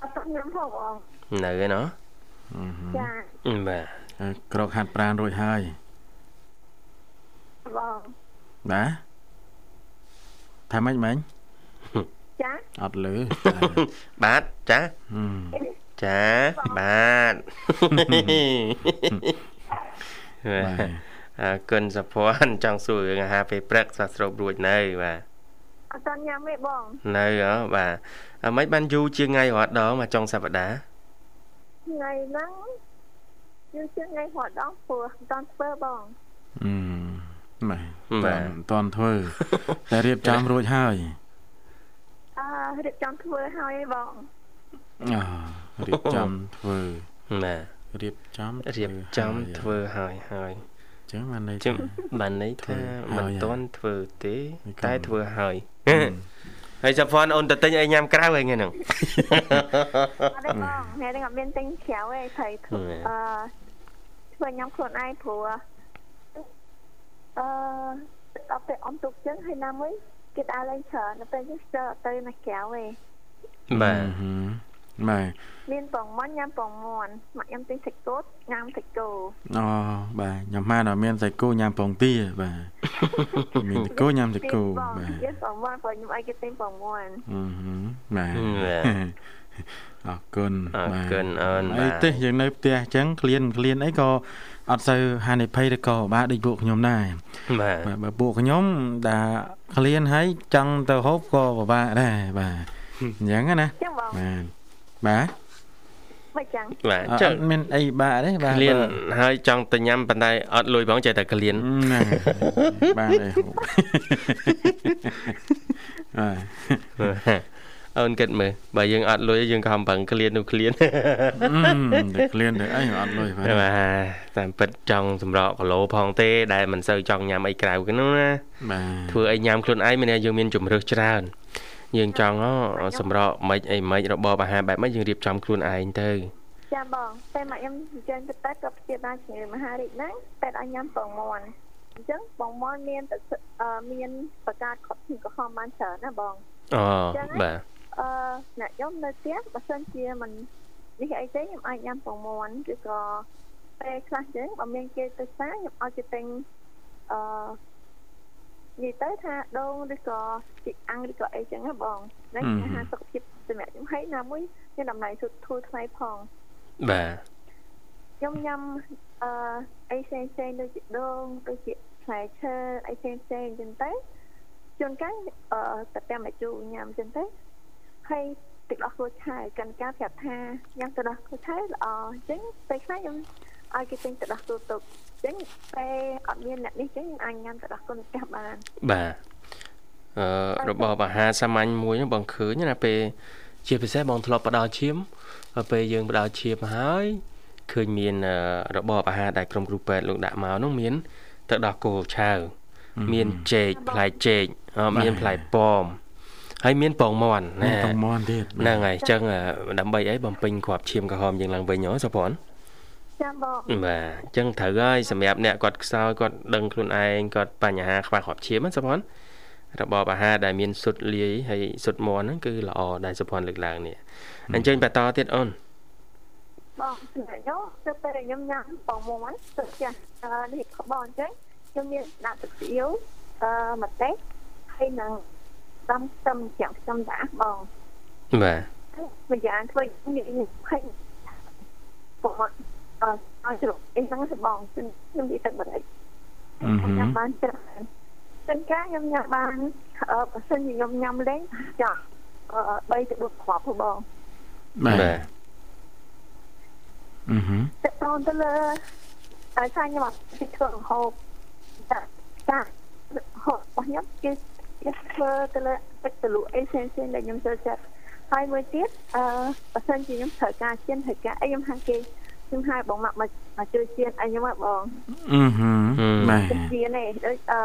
អត់ទៅញ៉ាំផងបងនៅឯណោះចាបាទហើយក្រកហាត់ប្រានរួចហើយបងបាទថាម៉េចមិញ ចាអត់លឺបាទចាហឹមចាបាទបាទអរគុណសុភ័ណ្ឌចង់សួររឿងអាហារពេលព្រឹកសោះស្រូបរួចនៅបាទអត់ទៅញ៉ាំទេបងនៅហ៎បាទអ្មិនបានយូរជាងថ្ងៃរាល់ដងមកចុងសប្តាហ៍ថ្ងៃហ្នឹងយូរជាងថ្ងៃហត់ដងព្រោះមិនតាន់ធ្វើបងអឺបាទបាទមិនតាន់ធ្វើតែរៀបចំរួចហើយអឺ រៀបចំធ្វើហើយឯងបងអរៀបចំធ្វើបាទរៀបចំរៀបចំធ្វើហើយហើយអញ្ចឹងបានន័យជឹថាមបានន័យថាធ្វើហើយមិនទាន់ធ្វើទេមិនតែទាន់ធ្វើហើយអហើយសាផនអូនទៅទិញអីញ៉ាំក្រៅអីហ្នឹងអត់ទេបងថ្ងៃនេះអត់មានទិញក្រៅទេថៃធ្វើអឺធ្វើញ៉ាំខ្លួនឯងព្រោះអឺដល់ពេលអមទុកចឹងហើយណាមួយ គេដើរលេងច្រើនដល់ពេលយើងស្ទើរទៅណាក្រៅទេបាទបាទមានបងមាន់ញ៉ាំបងមាន់មកញ៉ាំទិញសាច់គោញ៉ាំសាច់គោអូបាទញ៉ាំម៉ានអត់មានសាច់គោញ៉ាំបងទាបាទមានសាច់គោញ៉ាំសាច់គោបាទយេបងមាន់បងខ្ញុំឲ្យគេទិញបងមាន់អឺបាទអរគុណអរគុណអូនបាទអីទេយើងនៅផ្ទះអញ្ចឹងក្លៀនក្លៀនអីក៏អត់សូវហានិភ័យឬក៏បាទដូចពួកខ្ញុំដែរបាទបើពួកខ្ញុំដែល ក្លៀនហើយចង់ទៅហូបក៏ពិបាកដែរបាទអញ្ចឹងណាបាទបាទមិនចឹងបាទចឹងមានអីបាក់ទេបាទក្លៀនហើយចង់ទៅញ៉ាំប៉ុន្តែអត់លុយផងចេះតែក្លៀនហ្នឹងបាទអីបាទ អូនគិតមើលបើយើងអត់លុយយើងខំប្រឹងក្លៀននោះក្លៀនតែក្លៀនទៅអីអត់លុយបាទតាមពិតចង់សម្រក់គីឡូផងទេ ដែលមិនសូវចង់ញ៉ាំអីក្រៅហ្នឹងណាបាទធ្វើអីញ៉ាំខ្លួនឯងមានយើងមានជំរឿសច្រើនយើងចង់សម្រក់មិនអីមិនរបបអាហារបែបម៉េចយើងរៀបចំខ្លួនឯងទៅចាបងតែមកខ្ញុំអញ្ចឹងទៅតែក៏ព្យាបាលជំងឺមហារីកហ្នឹងតែឲ្យញ៉ាំពងមាន់អញ្ចឹងបងមាន់មានមានបកាតខត់ក្រហមបានច្រើនណាបងអូបាទ អឺអ្នកខ្ញុំនៅផ្ទះបើសិនជាមិននេះអីទេខ្ញុំអាចញ៉ាំពងមាន់ឬក៏ពេលខ្លះចឹងបើមានគេទៅផ្សារខ្ញុំឲ្យគេទិញអឺនិយាយទៅថាដូងឬក៏ជីអាំងឬក៏អីចឹងណាបងហ្នឹងអាហារសុខភាពសម្រាប់ខ្ញុំហើយណាមួយមានតម្លៃធូរថ្លៃផងបាទខ្ញុំញ៉ាំអឺអីផ្សេងផ្សេងដូចជាដូងដូចជាផ្លែឈើអីផ្សេងផ្សេងចឹងទៅជួនកាលអឺតែតែមកជូរញ៉ាំចឹងទៅ ហើយទឹកដោះគោឆៅកាន់ការប្រាប់ថាញ៉ាំទឹកដោះគោឆៅល្អអញ្ចឹងពេលខ្លះខ្ញុំឲ្យគេទិញទឹកដោះគោទុកអញ្ចឹងពេលអត់មានអ្នកនេះអញ្ចឹងខ្ញុំអាចញ៉ាំទឹកដោះគោនៅផ្ទះបានបាទអឺរបបអាហារសាមញ្ញមួយបងឃើញណាពេលជាពិសេសបងធ្លាប់បដោឈាមពេលយើងបដោឈាមហើយឃើញមានរបបអាហារដែលក្រុមគ្រូពេទ្យលោកដាក់មកនោះមានទឹកដោះគោឆៅមានចេកផ្លែចេកមានផ្លែប៉ោម ហើយមានពងមន់ណាពងមន់ទៀតហ្នឹងហើយអញ្ចឹងដើម្បីអីបំពេញគ្រាប់ឈាមក្រហមយើងឡើងវិញហ៎សុភ័ណ្ឌចាំបងបាទអញ្ចឹងត្រូវហើយសម្រាប់អ្នកគាត់ខ្សោយគាត់ដឹងខ្លួនឯងគាត់បញ្ហាខ្វះគ្រាប់ឈាមណាសុភ័ណ្ឌរបបអាហារដែលមានសុទ្ធលាយហើយសុទ្ធមន់ហ្នឹងគឺល្អដែលសុភ័ណ្ឌលើកឡើងនេះអញ្ចឹងបន្តទៀតអូនបងសម្រាប់ខ្ញុំទៅពេលខ្ញុំញ៉ាំពងមន់ទៅចាស់នេះខបងអញ្ចឹងខ្ញុំមានដាក់ទឹកស៊ីអ៊ីវអឺម្ទេសហើយនឹង សំខ្ទឹមចាំខ្ទឹមដាក់បងបាទម្យ៉ាងធ្វើនិយាយភ័យបងអឺឲ្យជ្រុកអីហ្នឹងទៅបងខ្ញុំនិយាយទឹកបរិយញ៉ាំបានច្រើនសិនកាខ្ញុំញ៉ាំបានអឺបើសិនជាខ្ញុំញ៉ាំលេងចាស់អឺ3ទៅ4គ្រាប់បងបាទអឺហឺតើតើទៅលើហើយថាខ្ញុំអត់ធ្វើហូបចាចាហូបរបស់ខ្ញុំគឺ គេធ្វើទៅលើទឹកទលក់អីផ្សេងៗដែលខ្ញុំចូលចិត្តហើយមួយទៀតអឺបើសិនជាខ្ញុំត្រូវការជៀនត្រូវការអីខ្ញុំហៅគេខ្ញុំហៅបងម៉ាក់មកជួយជៀនអីខ្ញុំមកបងអឺហឺបាទជៀននេះដូចអឺ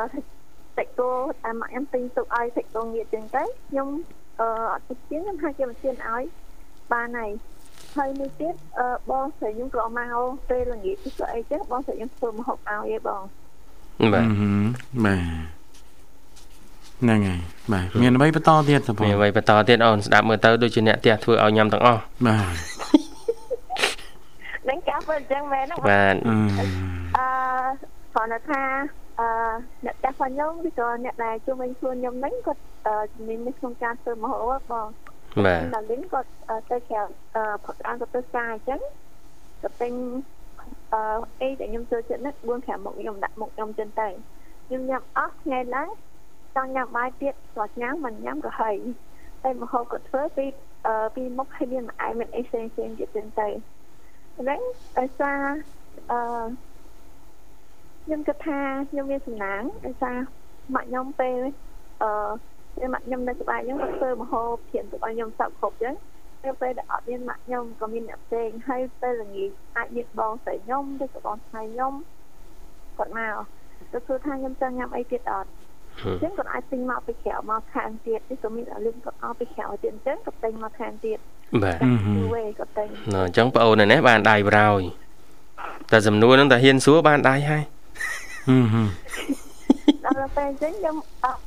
តិចគោតែម៉ាក់ខ្ញុំទិញទុកឲ្យតិចគោងៀតចឹងទៅខ្ញុំអឺអត់តិចជៀនខ្ញុំហៅគេមកជៀនឲ្យបានហើយហើយមួយទៀតអឺបងស្រីខ្ញុំក៏មកពេលល្ងាចទៅអីចឹងបងស្រីខ្ញុំធ្វើម្ហូបឲ្យឯងបងបាទបាទ ហ្នឹងហើយបាទមានអ្វីបន្តទៀតសពមានអ្វីបន្តទៀតអូនស្ដាប់មើលទៅដូចជាអ្នកផ្ទះធ្វើឲ្យញ៉ាំទាំងអស់បាទនឹងកាប់អញ្ចឹងមែនបាទអឺគាត់ថាអឺអ្នកផ្ទះរបស់ខ្ញុំឬក៏អ្នកដែលជុំវិញខ្លួនខ្ញុំហ្នឹងគាត់ជំនាញនៅក្នុងការធ្វើម្ហូបបងបាទដល់លិនគាត់ទៅក្រៅអឺផឹកអានគាត់ទៅផ្សារអញ្ចឹងគាត់ទិញអឺអីដែលខ្ញុំចូលចិត្តហ្នឹង4 5មុខខ្ញុំដាក់មុខខ្ញុំចឹងទៅខ្ញុំញ៉ាំអស់ថ្ងៃឡើង ចង់ញ៉ាំបាយទៀតគាត់ញ៉ាំមិនញ៉ាំក៏ហើយតែមហោគាត់ធ្វើពីអឺពីមុខឲ្យមានម្អែមមានអីផ្សេងផ្សេងទៀតទៅហ្នឹងដោយសារអឺខ្ញុំគិតថាខ្ញុំមានសំណាងដោយសារម៉ាក់ខ្ញុំពេលអឺពេលម៉ាក់ខ្ញុំនៅក្បែរខ្ញុំគាត់ធ្វើមហោព្រានទៅឲ្យខ្ញុំសក់គ្រប់ចឹងពេលពេលដែលអត់មានម៉ាក់ខ្ញុំក៏មានអ្នកផ្សេងហើយពេលល្ងាចអាចមានបងស្រីខ្ញុំឬក៏បងស្រីខ្ញុំគាត់មកទៅសួរថាខ្ញុំចង់ញ៉ាំអីទៀតអត់ អញ្ចឹងគាត់អាចទិញមកពីក្រៅមកខាងទៀតនេះក៏មានលឿនគាត់អោពីក្រៅទៀតអញ្ចឹងគាត់ទិញមកខាងទៀតបាទយូរគាត់ទិញណ៎អញ្ចឹងបងអូននេះបានដៃប្រោយតែសំណួរហ្នឹងតែហ៊ានសួរបានដៃហើយហឹមហឹមដល់ពេលអញ្ចឹងខ្ញុំអត់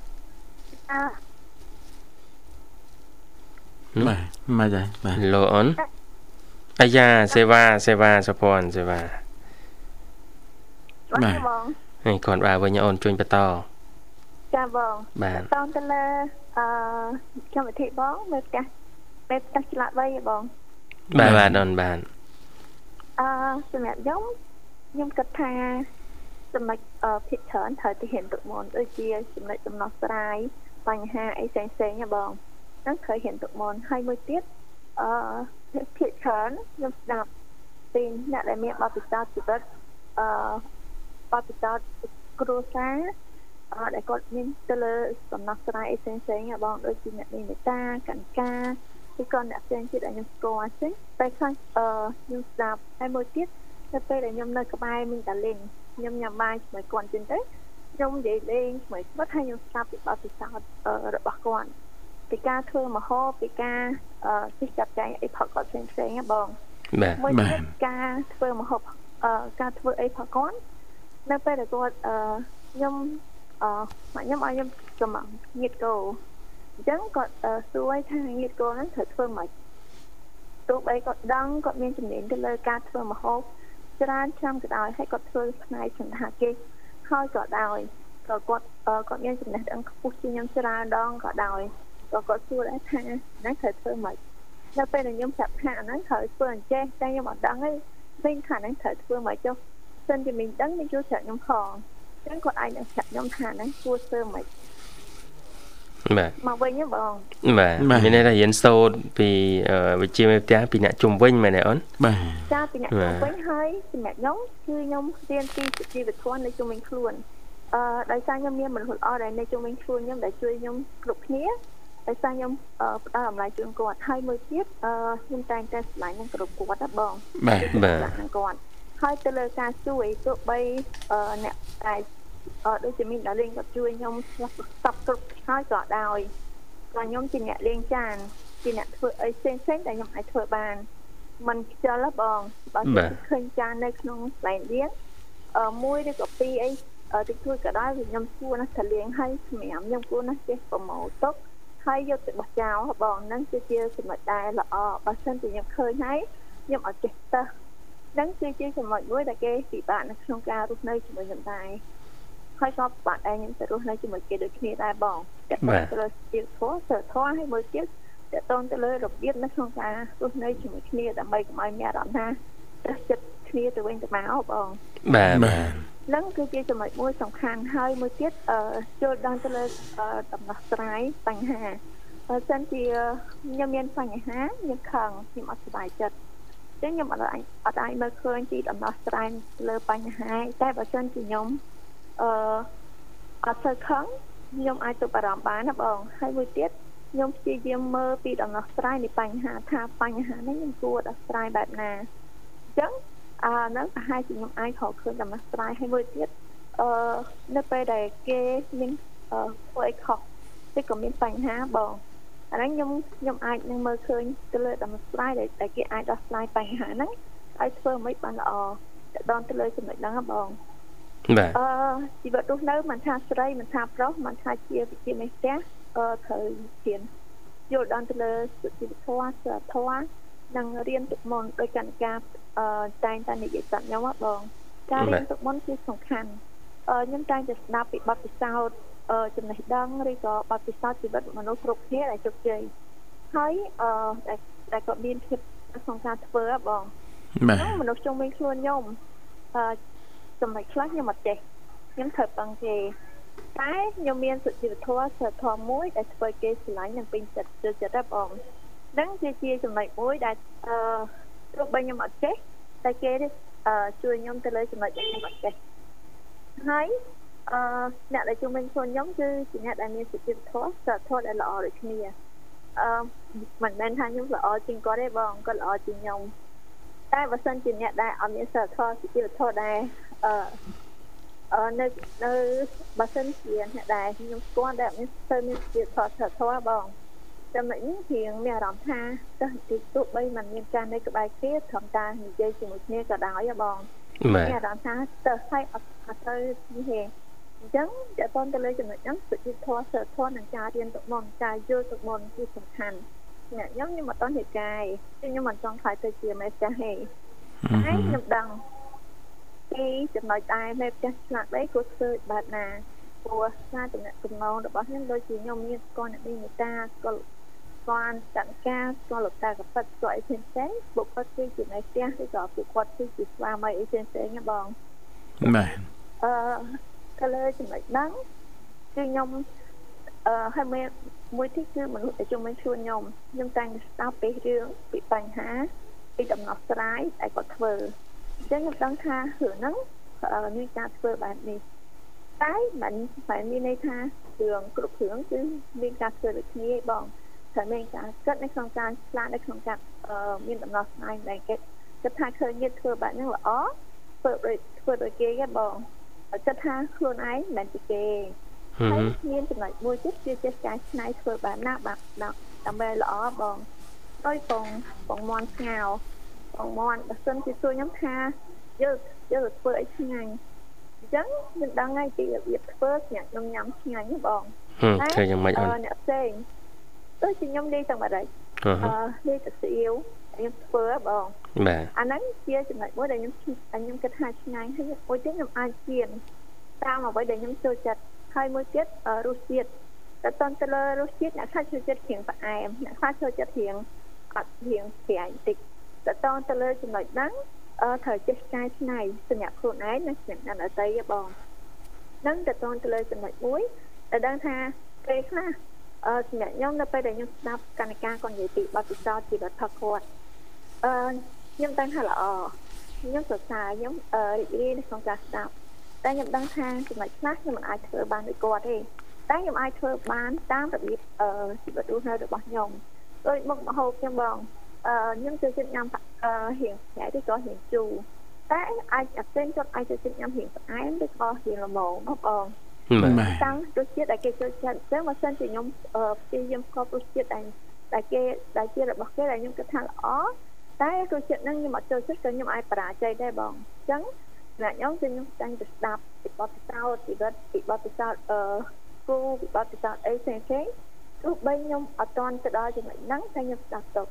អាបាទមកដែរបាទលោអូនអាយ៉ាសេវាសេវាសុភ័ណ្ឌសេវាបាទបងហើយគាត់បាទវិញអូនជួយបន្ត ចាបងបាទតោះទៅលើអឺកម្មវិធីបងនៅផ្ទះនៅផ្ទះឆ្លាតវៃហ៎បងបាទបាទអូនបាទអឺសម្រាប់ខ្ញុំខ្ញុំគិតថាចំណុចអឺភិកច្រើនត្រូវទៅហ៊ានទឹកមុនដូចជាចំណុចដំណោះស្រាយបញ្ហាអីផ្សេងផ្សេងៗហ៎បងហ្នឹងត្រូវហ៊ានទឹកមុនហើយមួយទៀតអឺភិកច្រើនខ្ញុំស្ដាប់ពីអ្នកដែលមានបទពិសោធន៍ជីវិតអឺបទពិសោធន៍គ្រួសារអឺ ដែលគាត់មានទៅលើដំណោះស្រាយអីផ្សេងផ្សេងៗហ៎បងដូចជាអ្នកមានមេត្តាកណ្កាឬក៏អ្នកផ្សេងទៀតដែលខ្ញុំស្គាល់អញ្ចឹងតែខ្លះអឺខ្ញុំស្ដាប់ហើយមួយទៀតនៅពេលដែលខ្ញុំនៅក្បែរមីងតាលីនខ្ញុំញ៉ាំបាយជាមួយគាត់អញ្ចឹងទៅខ្ញុំនិយាយលេងជាមួយគាត់ហើយខ្ញុំស្ដាប់ពីបទពិសោធន៍អឺរបស់គាត់ពីការធ្វើមហោពីការអឺជិះចាប់ចែងអីផកគាត់ផ្សេងផ្សេងៗហ៎បងបាទមួយទៀតការធ្វើមហូបអឺការធ្វើអីផកគាត់នៅពេលដែលគាត់អឺខ្ញុំ អឺមកខ្ញុំឲ្យខ្ញុំកំងងៀតគោអញ្ចឹងគាត់អឺសួរថាងៀតគោហ្នឹងត្រូវធ្វើម៉េចទោះបីគាត់ដឹងគាត់មានជំនាញទៅលើការធ្វើមហូបច្រើនឆ្នាំក៏ដោយហើយគាត់ធ្វើផ្នែកសន្តាគារហើយក៏ដោយក៏គាត់អឺគាត់មានចំណេះដឹងខ្ពស់ជាងខ្ញុំច្រើនដងក៏ដោយក៏គាត់សួរដែរថាហ្នឹងត្រូវធ្វើម៉េចនៅពេលដែលខ្ញុំប្រាប់ថាអាហ្នឹងត្រូវធ្វើអញ្ចេះតែខ្ញុំអត់ដឹងទេវិញថាហ្នឹងត្រូវធ្វើមកចុះសិនជាមីងដឹងមីងជួយប្រាប់ខ្ញុំផងអញ្ចឹងគាត់អាចនឹងប្រាប់ខ្ញុំថាហ្នឹងគួរធ្វើមកបាទមកវិញហ៎បងបាទមានន័យថារៀនសូត្រពីអឺវិជ្ជាមេផ្ទះពីអ្នកជុំវិញមែនទេអូនបាទចាពីអ្នកទៅវិញហើយសម្រាប់ខ្ញុំគឺខ្ញុំរៀនពីជីវធម៌នៅជុំវិញខ្លួនអឺដោយសារខ្ញុំមានមនុស្សល្អដែលនៅជុំវិញខ្លួនខ្ញុំដែលជួយខ្ញុំគ្រប់គ្នាដោយសារខ្ញុំអឺផ្ដល់តម្លៃជូនគាត់ហើយមួយទៀតអឺខ្ញុំតែងតែស្រឡាញ់នឹងគ្រប់គាត់ណាបងបាទបាទនឹងគាត់ ហើយទៅលើការជួយទោះបីអឺអ្នកតែអឺដូចជាមីងដល់លេងគាត់ជួយខ្ញុំស្លាប់ស្បគ្រប់ហើយក៏ដោយក៏ខ្ញុំជាអ្នកលេងចានជាអ្នកធ្វើអីផ្សេងផ្សេងៗដែលខ្ញុំអាចធ្វើបានมันខ្ជិលហ៎បងបើសិនជាឃើញចាននៅក្នុងកន្លែងលេងអឺមួយឬក៏ពីរអីអឺតិចតួចក៏ដោយវាខ្ញុំគួរណាស់តែលេងឲ្យសម្រាប់ខ្ញុំគួរណាស់ចេះប្រម៉ូទទុកហើយយកទៅបោះចោលហ៎បងហ្នឹងគឺជាចំណុចដែលល្អបើសិនជាខ្ញុំឃើញហើយខ្ញុំអត់ចេះទៅ ហ្នឹងគឺជាចំណុចមួយដែលគេពិបាកនៅក្នុងការរស់នៅជាមួយខ្ញុំដែរហើយក៏ពិបាកដែរខ្ញុំទៅរស់នៅជាមួយគេដូចគ្នាដែរបងតែទៅលើស្ទីលធម៌សិលធម៌ហើយមួយទៀតតទៅទៅលើរបៀបនៅក្នុងការរស់នៅជាមួយគ្នាដើម្បីកុំឲ្យមានអារម្មណ៍ថាត្រឹសចិត្តគ្នាទៅវិញទៅមកបងបាទបាទហ្នឹងគឺជាចំណុចមួយសំខាន់ហើយមួយទៀតអឺចូលដល់ទៅលើអឺដំណោះស្រាយបញ្ហាបើសិនជាខ្ញុំមានបញ្ហាខ្ញុំខឹងខ្ញុំអត់សប្បាយចិត្តអញ្ចឹងខ្ញុំអត់អាចអត់អាចមើលឃើញពីដំណោះស្រាយលើបញ្ហាតែបើសិនជាខ្ញុំអឺអត់ទៅខឹងខ្ញុំអាចទៅបារម្ភបានណាបងហើយមួយទៀតខ្ញុំព្យាយាមមើលពីដំណោះស្រាយនៃបញ្ហាថាបញ្ហានេះខ្ញុំគួរដោះស្រាយបែបណាអញ្ចឹងអឺហ្នឹងប្រហែលជាខ្ញុំអាចរកឃើញដំណោះស្រាយហើយមួយទៀតអឺនៅពេលដែលគេមានអឺធ្វើអីខុសឬក៏មានបញ្ហាបង អាហ្នឹងខ្ញុំខ្ញុំអាចនឹងមើលឃើញទៅលើដំណោះស្រាយដែលដែលគេអាចដោះស្រាយបញ្ហាហ្នឹងឲ្យធ្វើមិនបានល្អទៅដល់ទៅលើចំណុចហ្នឹងហ៎បងបាទអឺជីវិតរស់នៅមិនថាស្រីមិនថាប្រុសមិនថាជាវិជាមេផ្ទះអឺត្រូវហ៊ានយល់ដល់ទៅលើសុជីវធម៌សិលធម៌និងរៀនទុកមុនដោយកាន់ការអឺតែងតែនិយាយប្រាប់ខ្ញុំហ៎បងការរៀនទុកមុនគឺសំខាន់អឺខ្ញុំតែងតែស្ដាប់ពីបទពិសោធន៍អឺ ចំណេះដឹងឬក៏បទពិសោធន៍ជីវិតមនុស្សគ្រប់គ្នាដែលជោគជ័យហើយអឺដែលដែលក៏មានភាពក្នុងការធ្វើហ៎បងបាទហ្នឹងមនុស្សជុំវិញខ្លួនខ្ញុំអឺចំណុចខ្លះខ្ញុំអត់ចេះខ្ញុំត្រូវពឹងគេតែខ្ញុំមានសុជីវធម៌សិលធម៌មួយដែលធ្វើគេស្រឡាញ់និងពេញចិត្តចូលចិត្តដែរបងហ្នឹងគឺជាចំណុចមួយដែលអឺទោះបីខ្ញុំអត់ចេះតែគេអឺជួយខ្ញុំទៅលើចំណុចដែលខ្ញុំអត់ចេះហើយ អឺអ្នកដែលជុំវិញខ្លួនខ្ញុំគឺជាអ្នកដែលមានសុជីវធម៌សិលធម៌ដែលល្អដូចគ្នាអឺមិនមែនថាខ្ញុំល្អជាងគាត់ទេបងគាត់ល្អជាងខ្ញុំតែបើសិនជាអ្នកដែលអត់មានសិលធម៌សុជីវធម៌ដែលអឺអឺនៅនៅបើសិនជាអ្នកដែលខ្ញុំស្គាល់ដែលមានស្ទើរមានជាធរធរបងចំណុចនេះជាងមានអារម្មណ៍ថាទោះទីទោះបីมันមានការនៅក្បែរគ្នាត្រឹមតែនិយាយជាមួយគ្នាក៏ដោយបងបាទមានអារម្មណ៍ថាទៅឲ្យអត់អត់ទៅនេះទេអ ញ្ចឹងតើតទៅលើចំណុចហ្នឹងសុជីធម៌សិលធម៌និងការរៀនទៅមុនការយល់ទៅមុនគឺសំខាន់អ្នកខ្ញុំខ្ញុំអត់តន់ហេតុកាយខ្ញុំមិនចង់ខ្លាចទៅជាមេចាស់ទេតែខ្ញុំដឹងពីចំណុចដែរមេផ្ទះឆ្លាក់ដីគួរធ្វើបែបណាព្រោះការតំណែងកំណងរបស់ខ្ញុំដូចជាខ្ញុំមានស្គាល់អ្នកមេតាស្គាល់ស្គាល់តន្ការស្គាល់លោកតាកពិតស្គាល់អីផ្សេងផ្សេងបុគ្គលគឺជាមេផ្ទះឬក៏ពួកគាត់គឺជាស្វាមីអីផ្សេងផ្សេងណាបងបាទអឺ ទៅលើចំណុចហ្នឹងគឺខ្ញុំអឺហើយមួយមួយទីគឺមនុស្សដែលជុំវិញខ្លួនខ្ញុំខ្ញុំតែងស្ដាប់ពីរឿងពីបញ្ហាពីដំណោះស្រាយដែលគាត់ធ្វើអញ្ចឹងខ្ញុំដឹងថារឿងហ្នឹងមានការធ្វើបែបនេះតែមិនមិនមានន័យថារឿងគ្រប់គ្រឿងគឺមានការធ្វើដូចគ្នាឯងបងតែមានការគិតនៅក្នុងការឆ្លាតនៅក្នុងការមានដំណោះស្រាយដែលគេគិតថាឃើញគេធ្វើបែបហ្នឹងល្អធ្វើដូចធ្វើដូចគេឯងបង គិតថាខ្លួនឯងមិនជាគេហើយមានចំណុចមួយទៀតគឺចេះការឆ្នៃធ្វើបែបណាបាក់ដើម្បីល្អបងដោយបងបងមន់ស្ងោបងមន់បើសិនជាសួរខ្ញុំថាយើងយើងធ្វើអីឆ្ងាញ់អញ្ចឹងខ្ញុំដឹងហើយពីរបៀបធ្វើខ្ញុំខ្ញុំញ៉ាំឆ្ងាញ់បងធ្វើយ៉ាងម៉េចអូនអ្នកផ្សេងដូចជាខ្ញុំនិយាយទាំងបាត់ហើយអឺនិយាយទៅស្អៀវ ខ្ញុំធ្វើបងបាទអាហ្នឹងជាចំណុចមួយដែលខ្ញុំខ្ញុំគិតថាឆ្ងាញ់ហើយមួយទៀតខ្ញុំអាចជៀនតាមអ្វីដែលខ្ញុំចូលចិត្តហើយមួយទៀតរសជាតិតែតទៅលើរសជាតិអ្នកខ្លះចូលចិត្តរៀងផ្អែមអ្នកខ្លះចូលចិត្តរៀងអត់រៀងប្រៃតិចតែតទៅលើចំណុចហ្នឹងអឺត្រូវចេះកែច្នៃសម្រាប់ខ្លួនឯងនិងសម្រាប់អ្នកដទៃបងនឹងតទៅទៅលើចំណុចមួយដែលដឹងថាពេលខ្លះអឺសម្រាប់ខ្ញុំនៅពេលដែលខ្ញុំស្ដាប់កណិកាគាត់និយាយពីបទពិសោធន៍ជីវិតរបស់គាត់ អឺខ្ញុំដឹងថាល្អខ្ញុំសរសើរខ្ញុំអឺរីករាយនៅក្នុងការស្ដាប់តែខ្ញុំដឹងថាចំណុចខ្លះខ្ញុំមិនអាចធ្វើបានដូចគាត់ទេតែខ្ញុំអាចធ្វើបានតាមរបៀបអឺជីវិតរស់នៅរបស់ខ្ញុំដូចមុខម្ហូបខ្ញុំបងអឺខ្ញុំចូលចិត្តញ៉ាំអឺរៀងប្រៃឬក៏រៀងជូរតែអាចអាផ្សេងគាត់អាចចូលចិត្តញ៉ាំរៀងផ្អែមឬក៏រៀងល្មមបងបងតាំងរសជាតិដែលគេចូលចិត្តអញ្ចឹងបើសិនជាខ្ញុំព្យាយាមស្គាល់រសជាតិដែលដែលគេដែលជារបស់គេដែលខ្ញុំគិតថាល្អ តែរសជាតិហ្នឹងខ្ញុំអត់ចូលចិត្តក៏ខ្ញុំអាចបរាជ័យដែរបងអញ្ចឹងអ្នកខ្ញុំគឺខ្ញុំតែងតែស្ដាប់ពីបទពិសោធន៍ជីវិតពីបទពិសោធន៍អឺគូពីបទពិសោធន៍អីផ្សេងផ្សេងទោះបីខ្ញុំអត់ទាន់ទៅដល់ចំណុចហ្នឹងតែខ្ញុំស្ដាប់ទៅ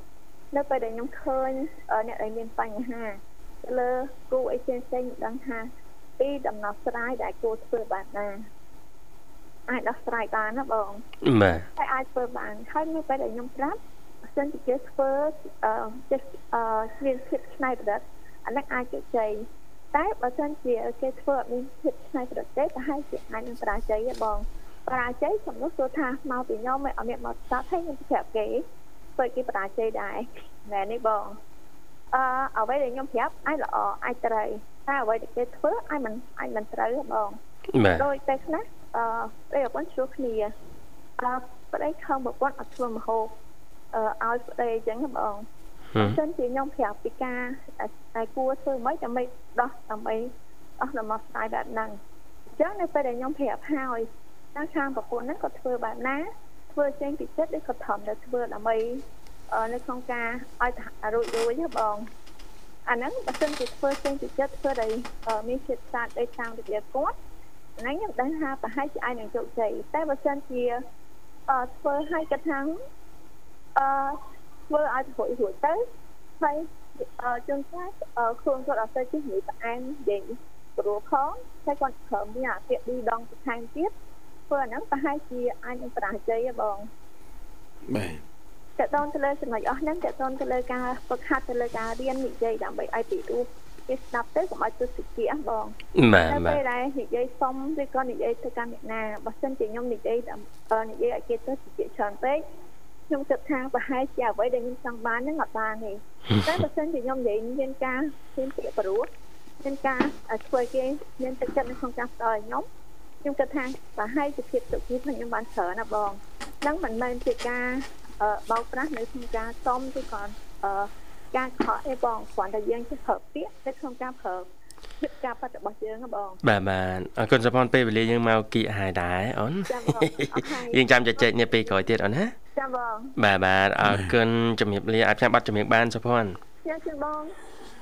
នៅពេលដែលខ្ញុំឃើញអ្នកដែលមានបញ្ហាទៅលើគូអីផ្សេងផ្សេងដឹងថាពីដំណោះស្រាយដែលគួរធ្វើបានណាអាចដោះស្រាយបានណាបងបាទតែអាចធ្វើបានហើយនៅពេលដែលខ្ញុំប្រាប់បើ សិនជាគេធ្វើអឺចេះអឺមានភាពឆ្នៃប្រឌិតអានេះអាចជោគជ័យតែបើសិនជាគេធ្វើអត់មានភាពឆ្នៃប្រឌិតទេប្រហែលជាអាចនឹងបរាជ័យទេបងបរាជ័យសំណួរសួរថាមកពីខ្ញុំមិនអត់មានមកស្ដាប់ហើយខ្ញុំប្រាប់គេធ្វើគេបរាជ័យដែរណែនេះបងអឺអ្វីដែលខ្ញុំប្រាប់អាចល្អអាចត្រូវតែអ្វីដែលគេធ្វើអាចមិនអាចមិនត្រូវបងដោយតែខ្លះអឺប្តីប្រពន្ធឆ្លោះគ្នាអឺប្តីខំប្រពន្ធអត់ធ្វើមហោបអឺ ឲ្យប្តីអញ្ចឹងបងបើសិនជាខ្ញុំប្រាប់ពីការតែគួរធ្វើមិនដើម្បីដោះដើម្បីអស់ដំណោះស្រាយបែបហ្នឹងអញ្ចឹងនៅពេលដែលខ្ញុំប្រាប់ហើយតាមខាងប្រពន្ធហ្នឹងក៏ធ្វើបែបណាធ្វើចេញពីចិត្តឬក៏ធំទៅធ្វើដើម្បីនៅក្នុងការឲ្យរួចរួចបងអាហ្នឹងបើសិនជាធ្វើចេញពីចិត្តធ្វើដោយមានចិត្តស្អាតដូចតាមរបៀបគាត់ហ្នឹងខ្ញុំដឹងថាប្រហែលជាអាចនឹងជោគជ័យតែបើសិនជាអឺធ្វើឲ្យកថា អឺធ្វើឲ្យរួចរួចទៅហើយអឺជួនកាលខ្លួនគាត់អត់ទៅជិះនិយាយផ្អែមនិយាយព្រោះផងតែគាត់ក្រោមមានអាពាក្យឌីដងបន្ថែមទៀតធ្វើអាហ្នឹងប្រហែលជាអាចនឹងបរាជ័យហ៎បងបាទតើតនទៅលើចំណុចអស់ហ្នឹងតើតនទៅលើការហ្វឹកហាត់ទៅលើការរៀននិយាយដើម្បីឲ្យពីរោះគេស្ដាប់ទៅកុំឲ្យទុតិយបងបាទបាទពេលដែលនិយាយសុំឬក៏និយាយទៅកាន់អ្នកណាបើសិនជាខ្ញុំនិយាយនិយាយឲ្យគេទៅតិចច្រើនពេក ខ្ញុំគិតថាប្រហែលជាអ្វីដែលខ្ញុំចង់បានហ្នឹងអត់បានទេតែបើសិនជាខ្ញុំនិយាយមានការមានពាក្យប្រួសមានការធ្វើគេមានទឹកចិត្តនៅក្នុងការផ្ដល់ឲ្យខ្ញុំខ្ញុំគិតថាប្រហែលជាភាពសុខភាពខ្ញុំបានច្រើនណាបងហ្នឹងមិនមែនជាការបោកប្រាស់នៅក្នុងការសុំឬក៏ការខកអីបងគ្រាន់តែយើងចេះប្រើពាក្យនៅក្នុងការប្រើភាព ការប៉ັດរបស់យើងហ៎បងបាទបាទអរគុណសុផាន់ពេលវេលាយើងមកគៀកហើយដែរអូនចាំបងអរហើយយើងចាំជជែកនេះពេលក្រោយទៀតអូនណាចាំបងបាទបាទអរគុណជំរាបលាអាចផ្សាយប័ណ្ណជំរាបបានសុផាន់ខ្ញុំជឿបង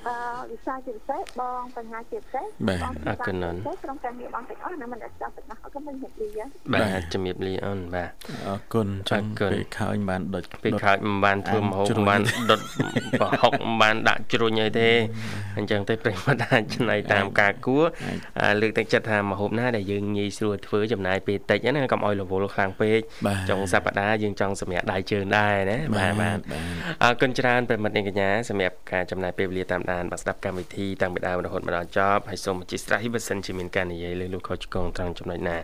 អឺវិសាជាពិសេសបងបញ្ហាជាពិសេសបាទបងអរគុណអូនក្រុមការងារបងទាំងអស់ណាមិនអាចស្ដាប់ទាំងអស់ក៏មិនហេតុលីយ៉ាបាទជំរាបលាអូនបាទអរគុណចឹងអរគុណពេលខោញបានដុចពេលដុតក្រោយមិនបានធ្វើមហូបជ្រុញមិនបានដុតប្រហុកមិនបានដាក់ជ្រុញអីទេអញ្ចឹងទៅប្រិយមិត្តអាចច្នៃតាមការគួរអាលើកទឹកចិត្តថាមហូបណាដែលយើងងាយស្រួលធ្វើចំណាយពេលតិចណាកុំឲ្យរវល់ខ្លាំងពេកបាទចុងសប្តាហ៍យើងចង់សម្រាប់ដៃជើងដែរណាបាទបាទបាទអរគុណច្រើនប្រិយមិត្តអ្នកកញ្ញាសម្រាប់ការចំណាយពេលវេលាតាមដានបាទស្ដាប់កម្មវិធីតាំងពីដើមរហូតមកដល់ចប់ហើយសូមអធិស្ឋានបើសិនជាមានការនិយាយលើលោកខុសឆ្គងត្រង់ចំណុចណា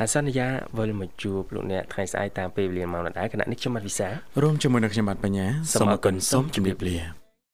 អាសន្យាវិលមកជួបលោកអ្នកថ្ងៃស្អែកតាមពេលវេលាម៉ោងដដែលគណៈនេះខ្ញុំបាទវិសារួមជាមួយនឹងខ្ញុំបាទបញ្ញាសូមអរគុណសូមជម្រាបលា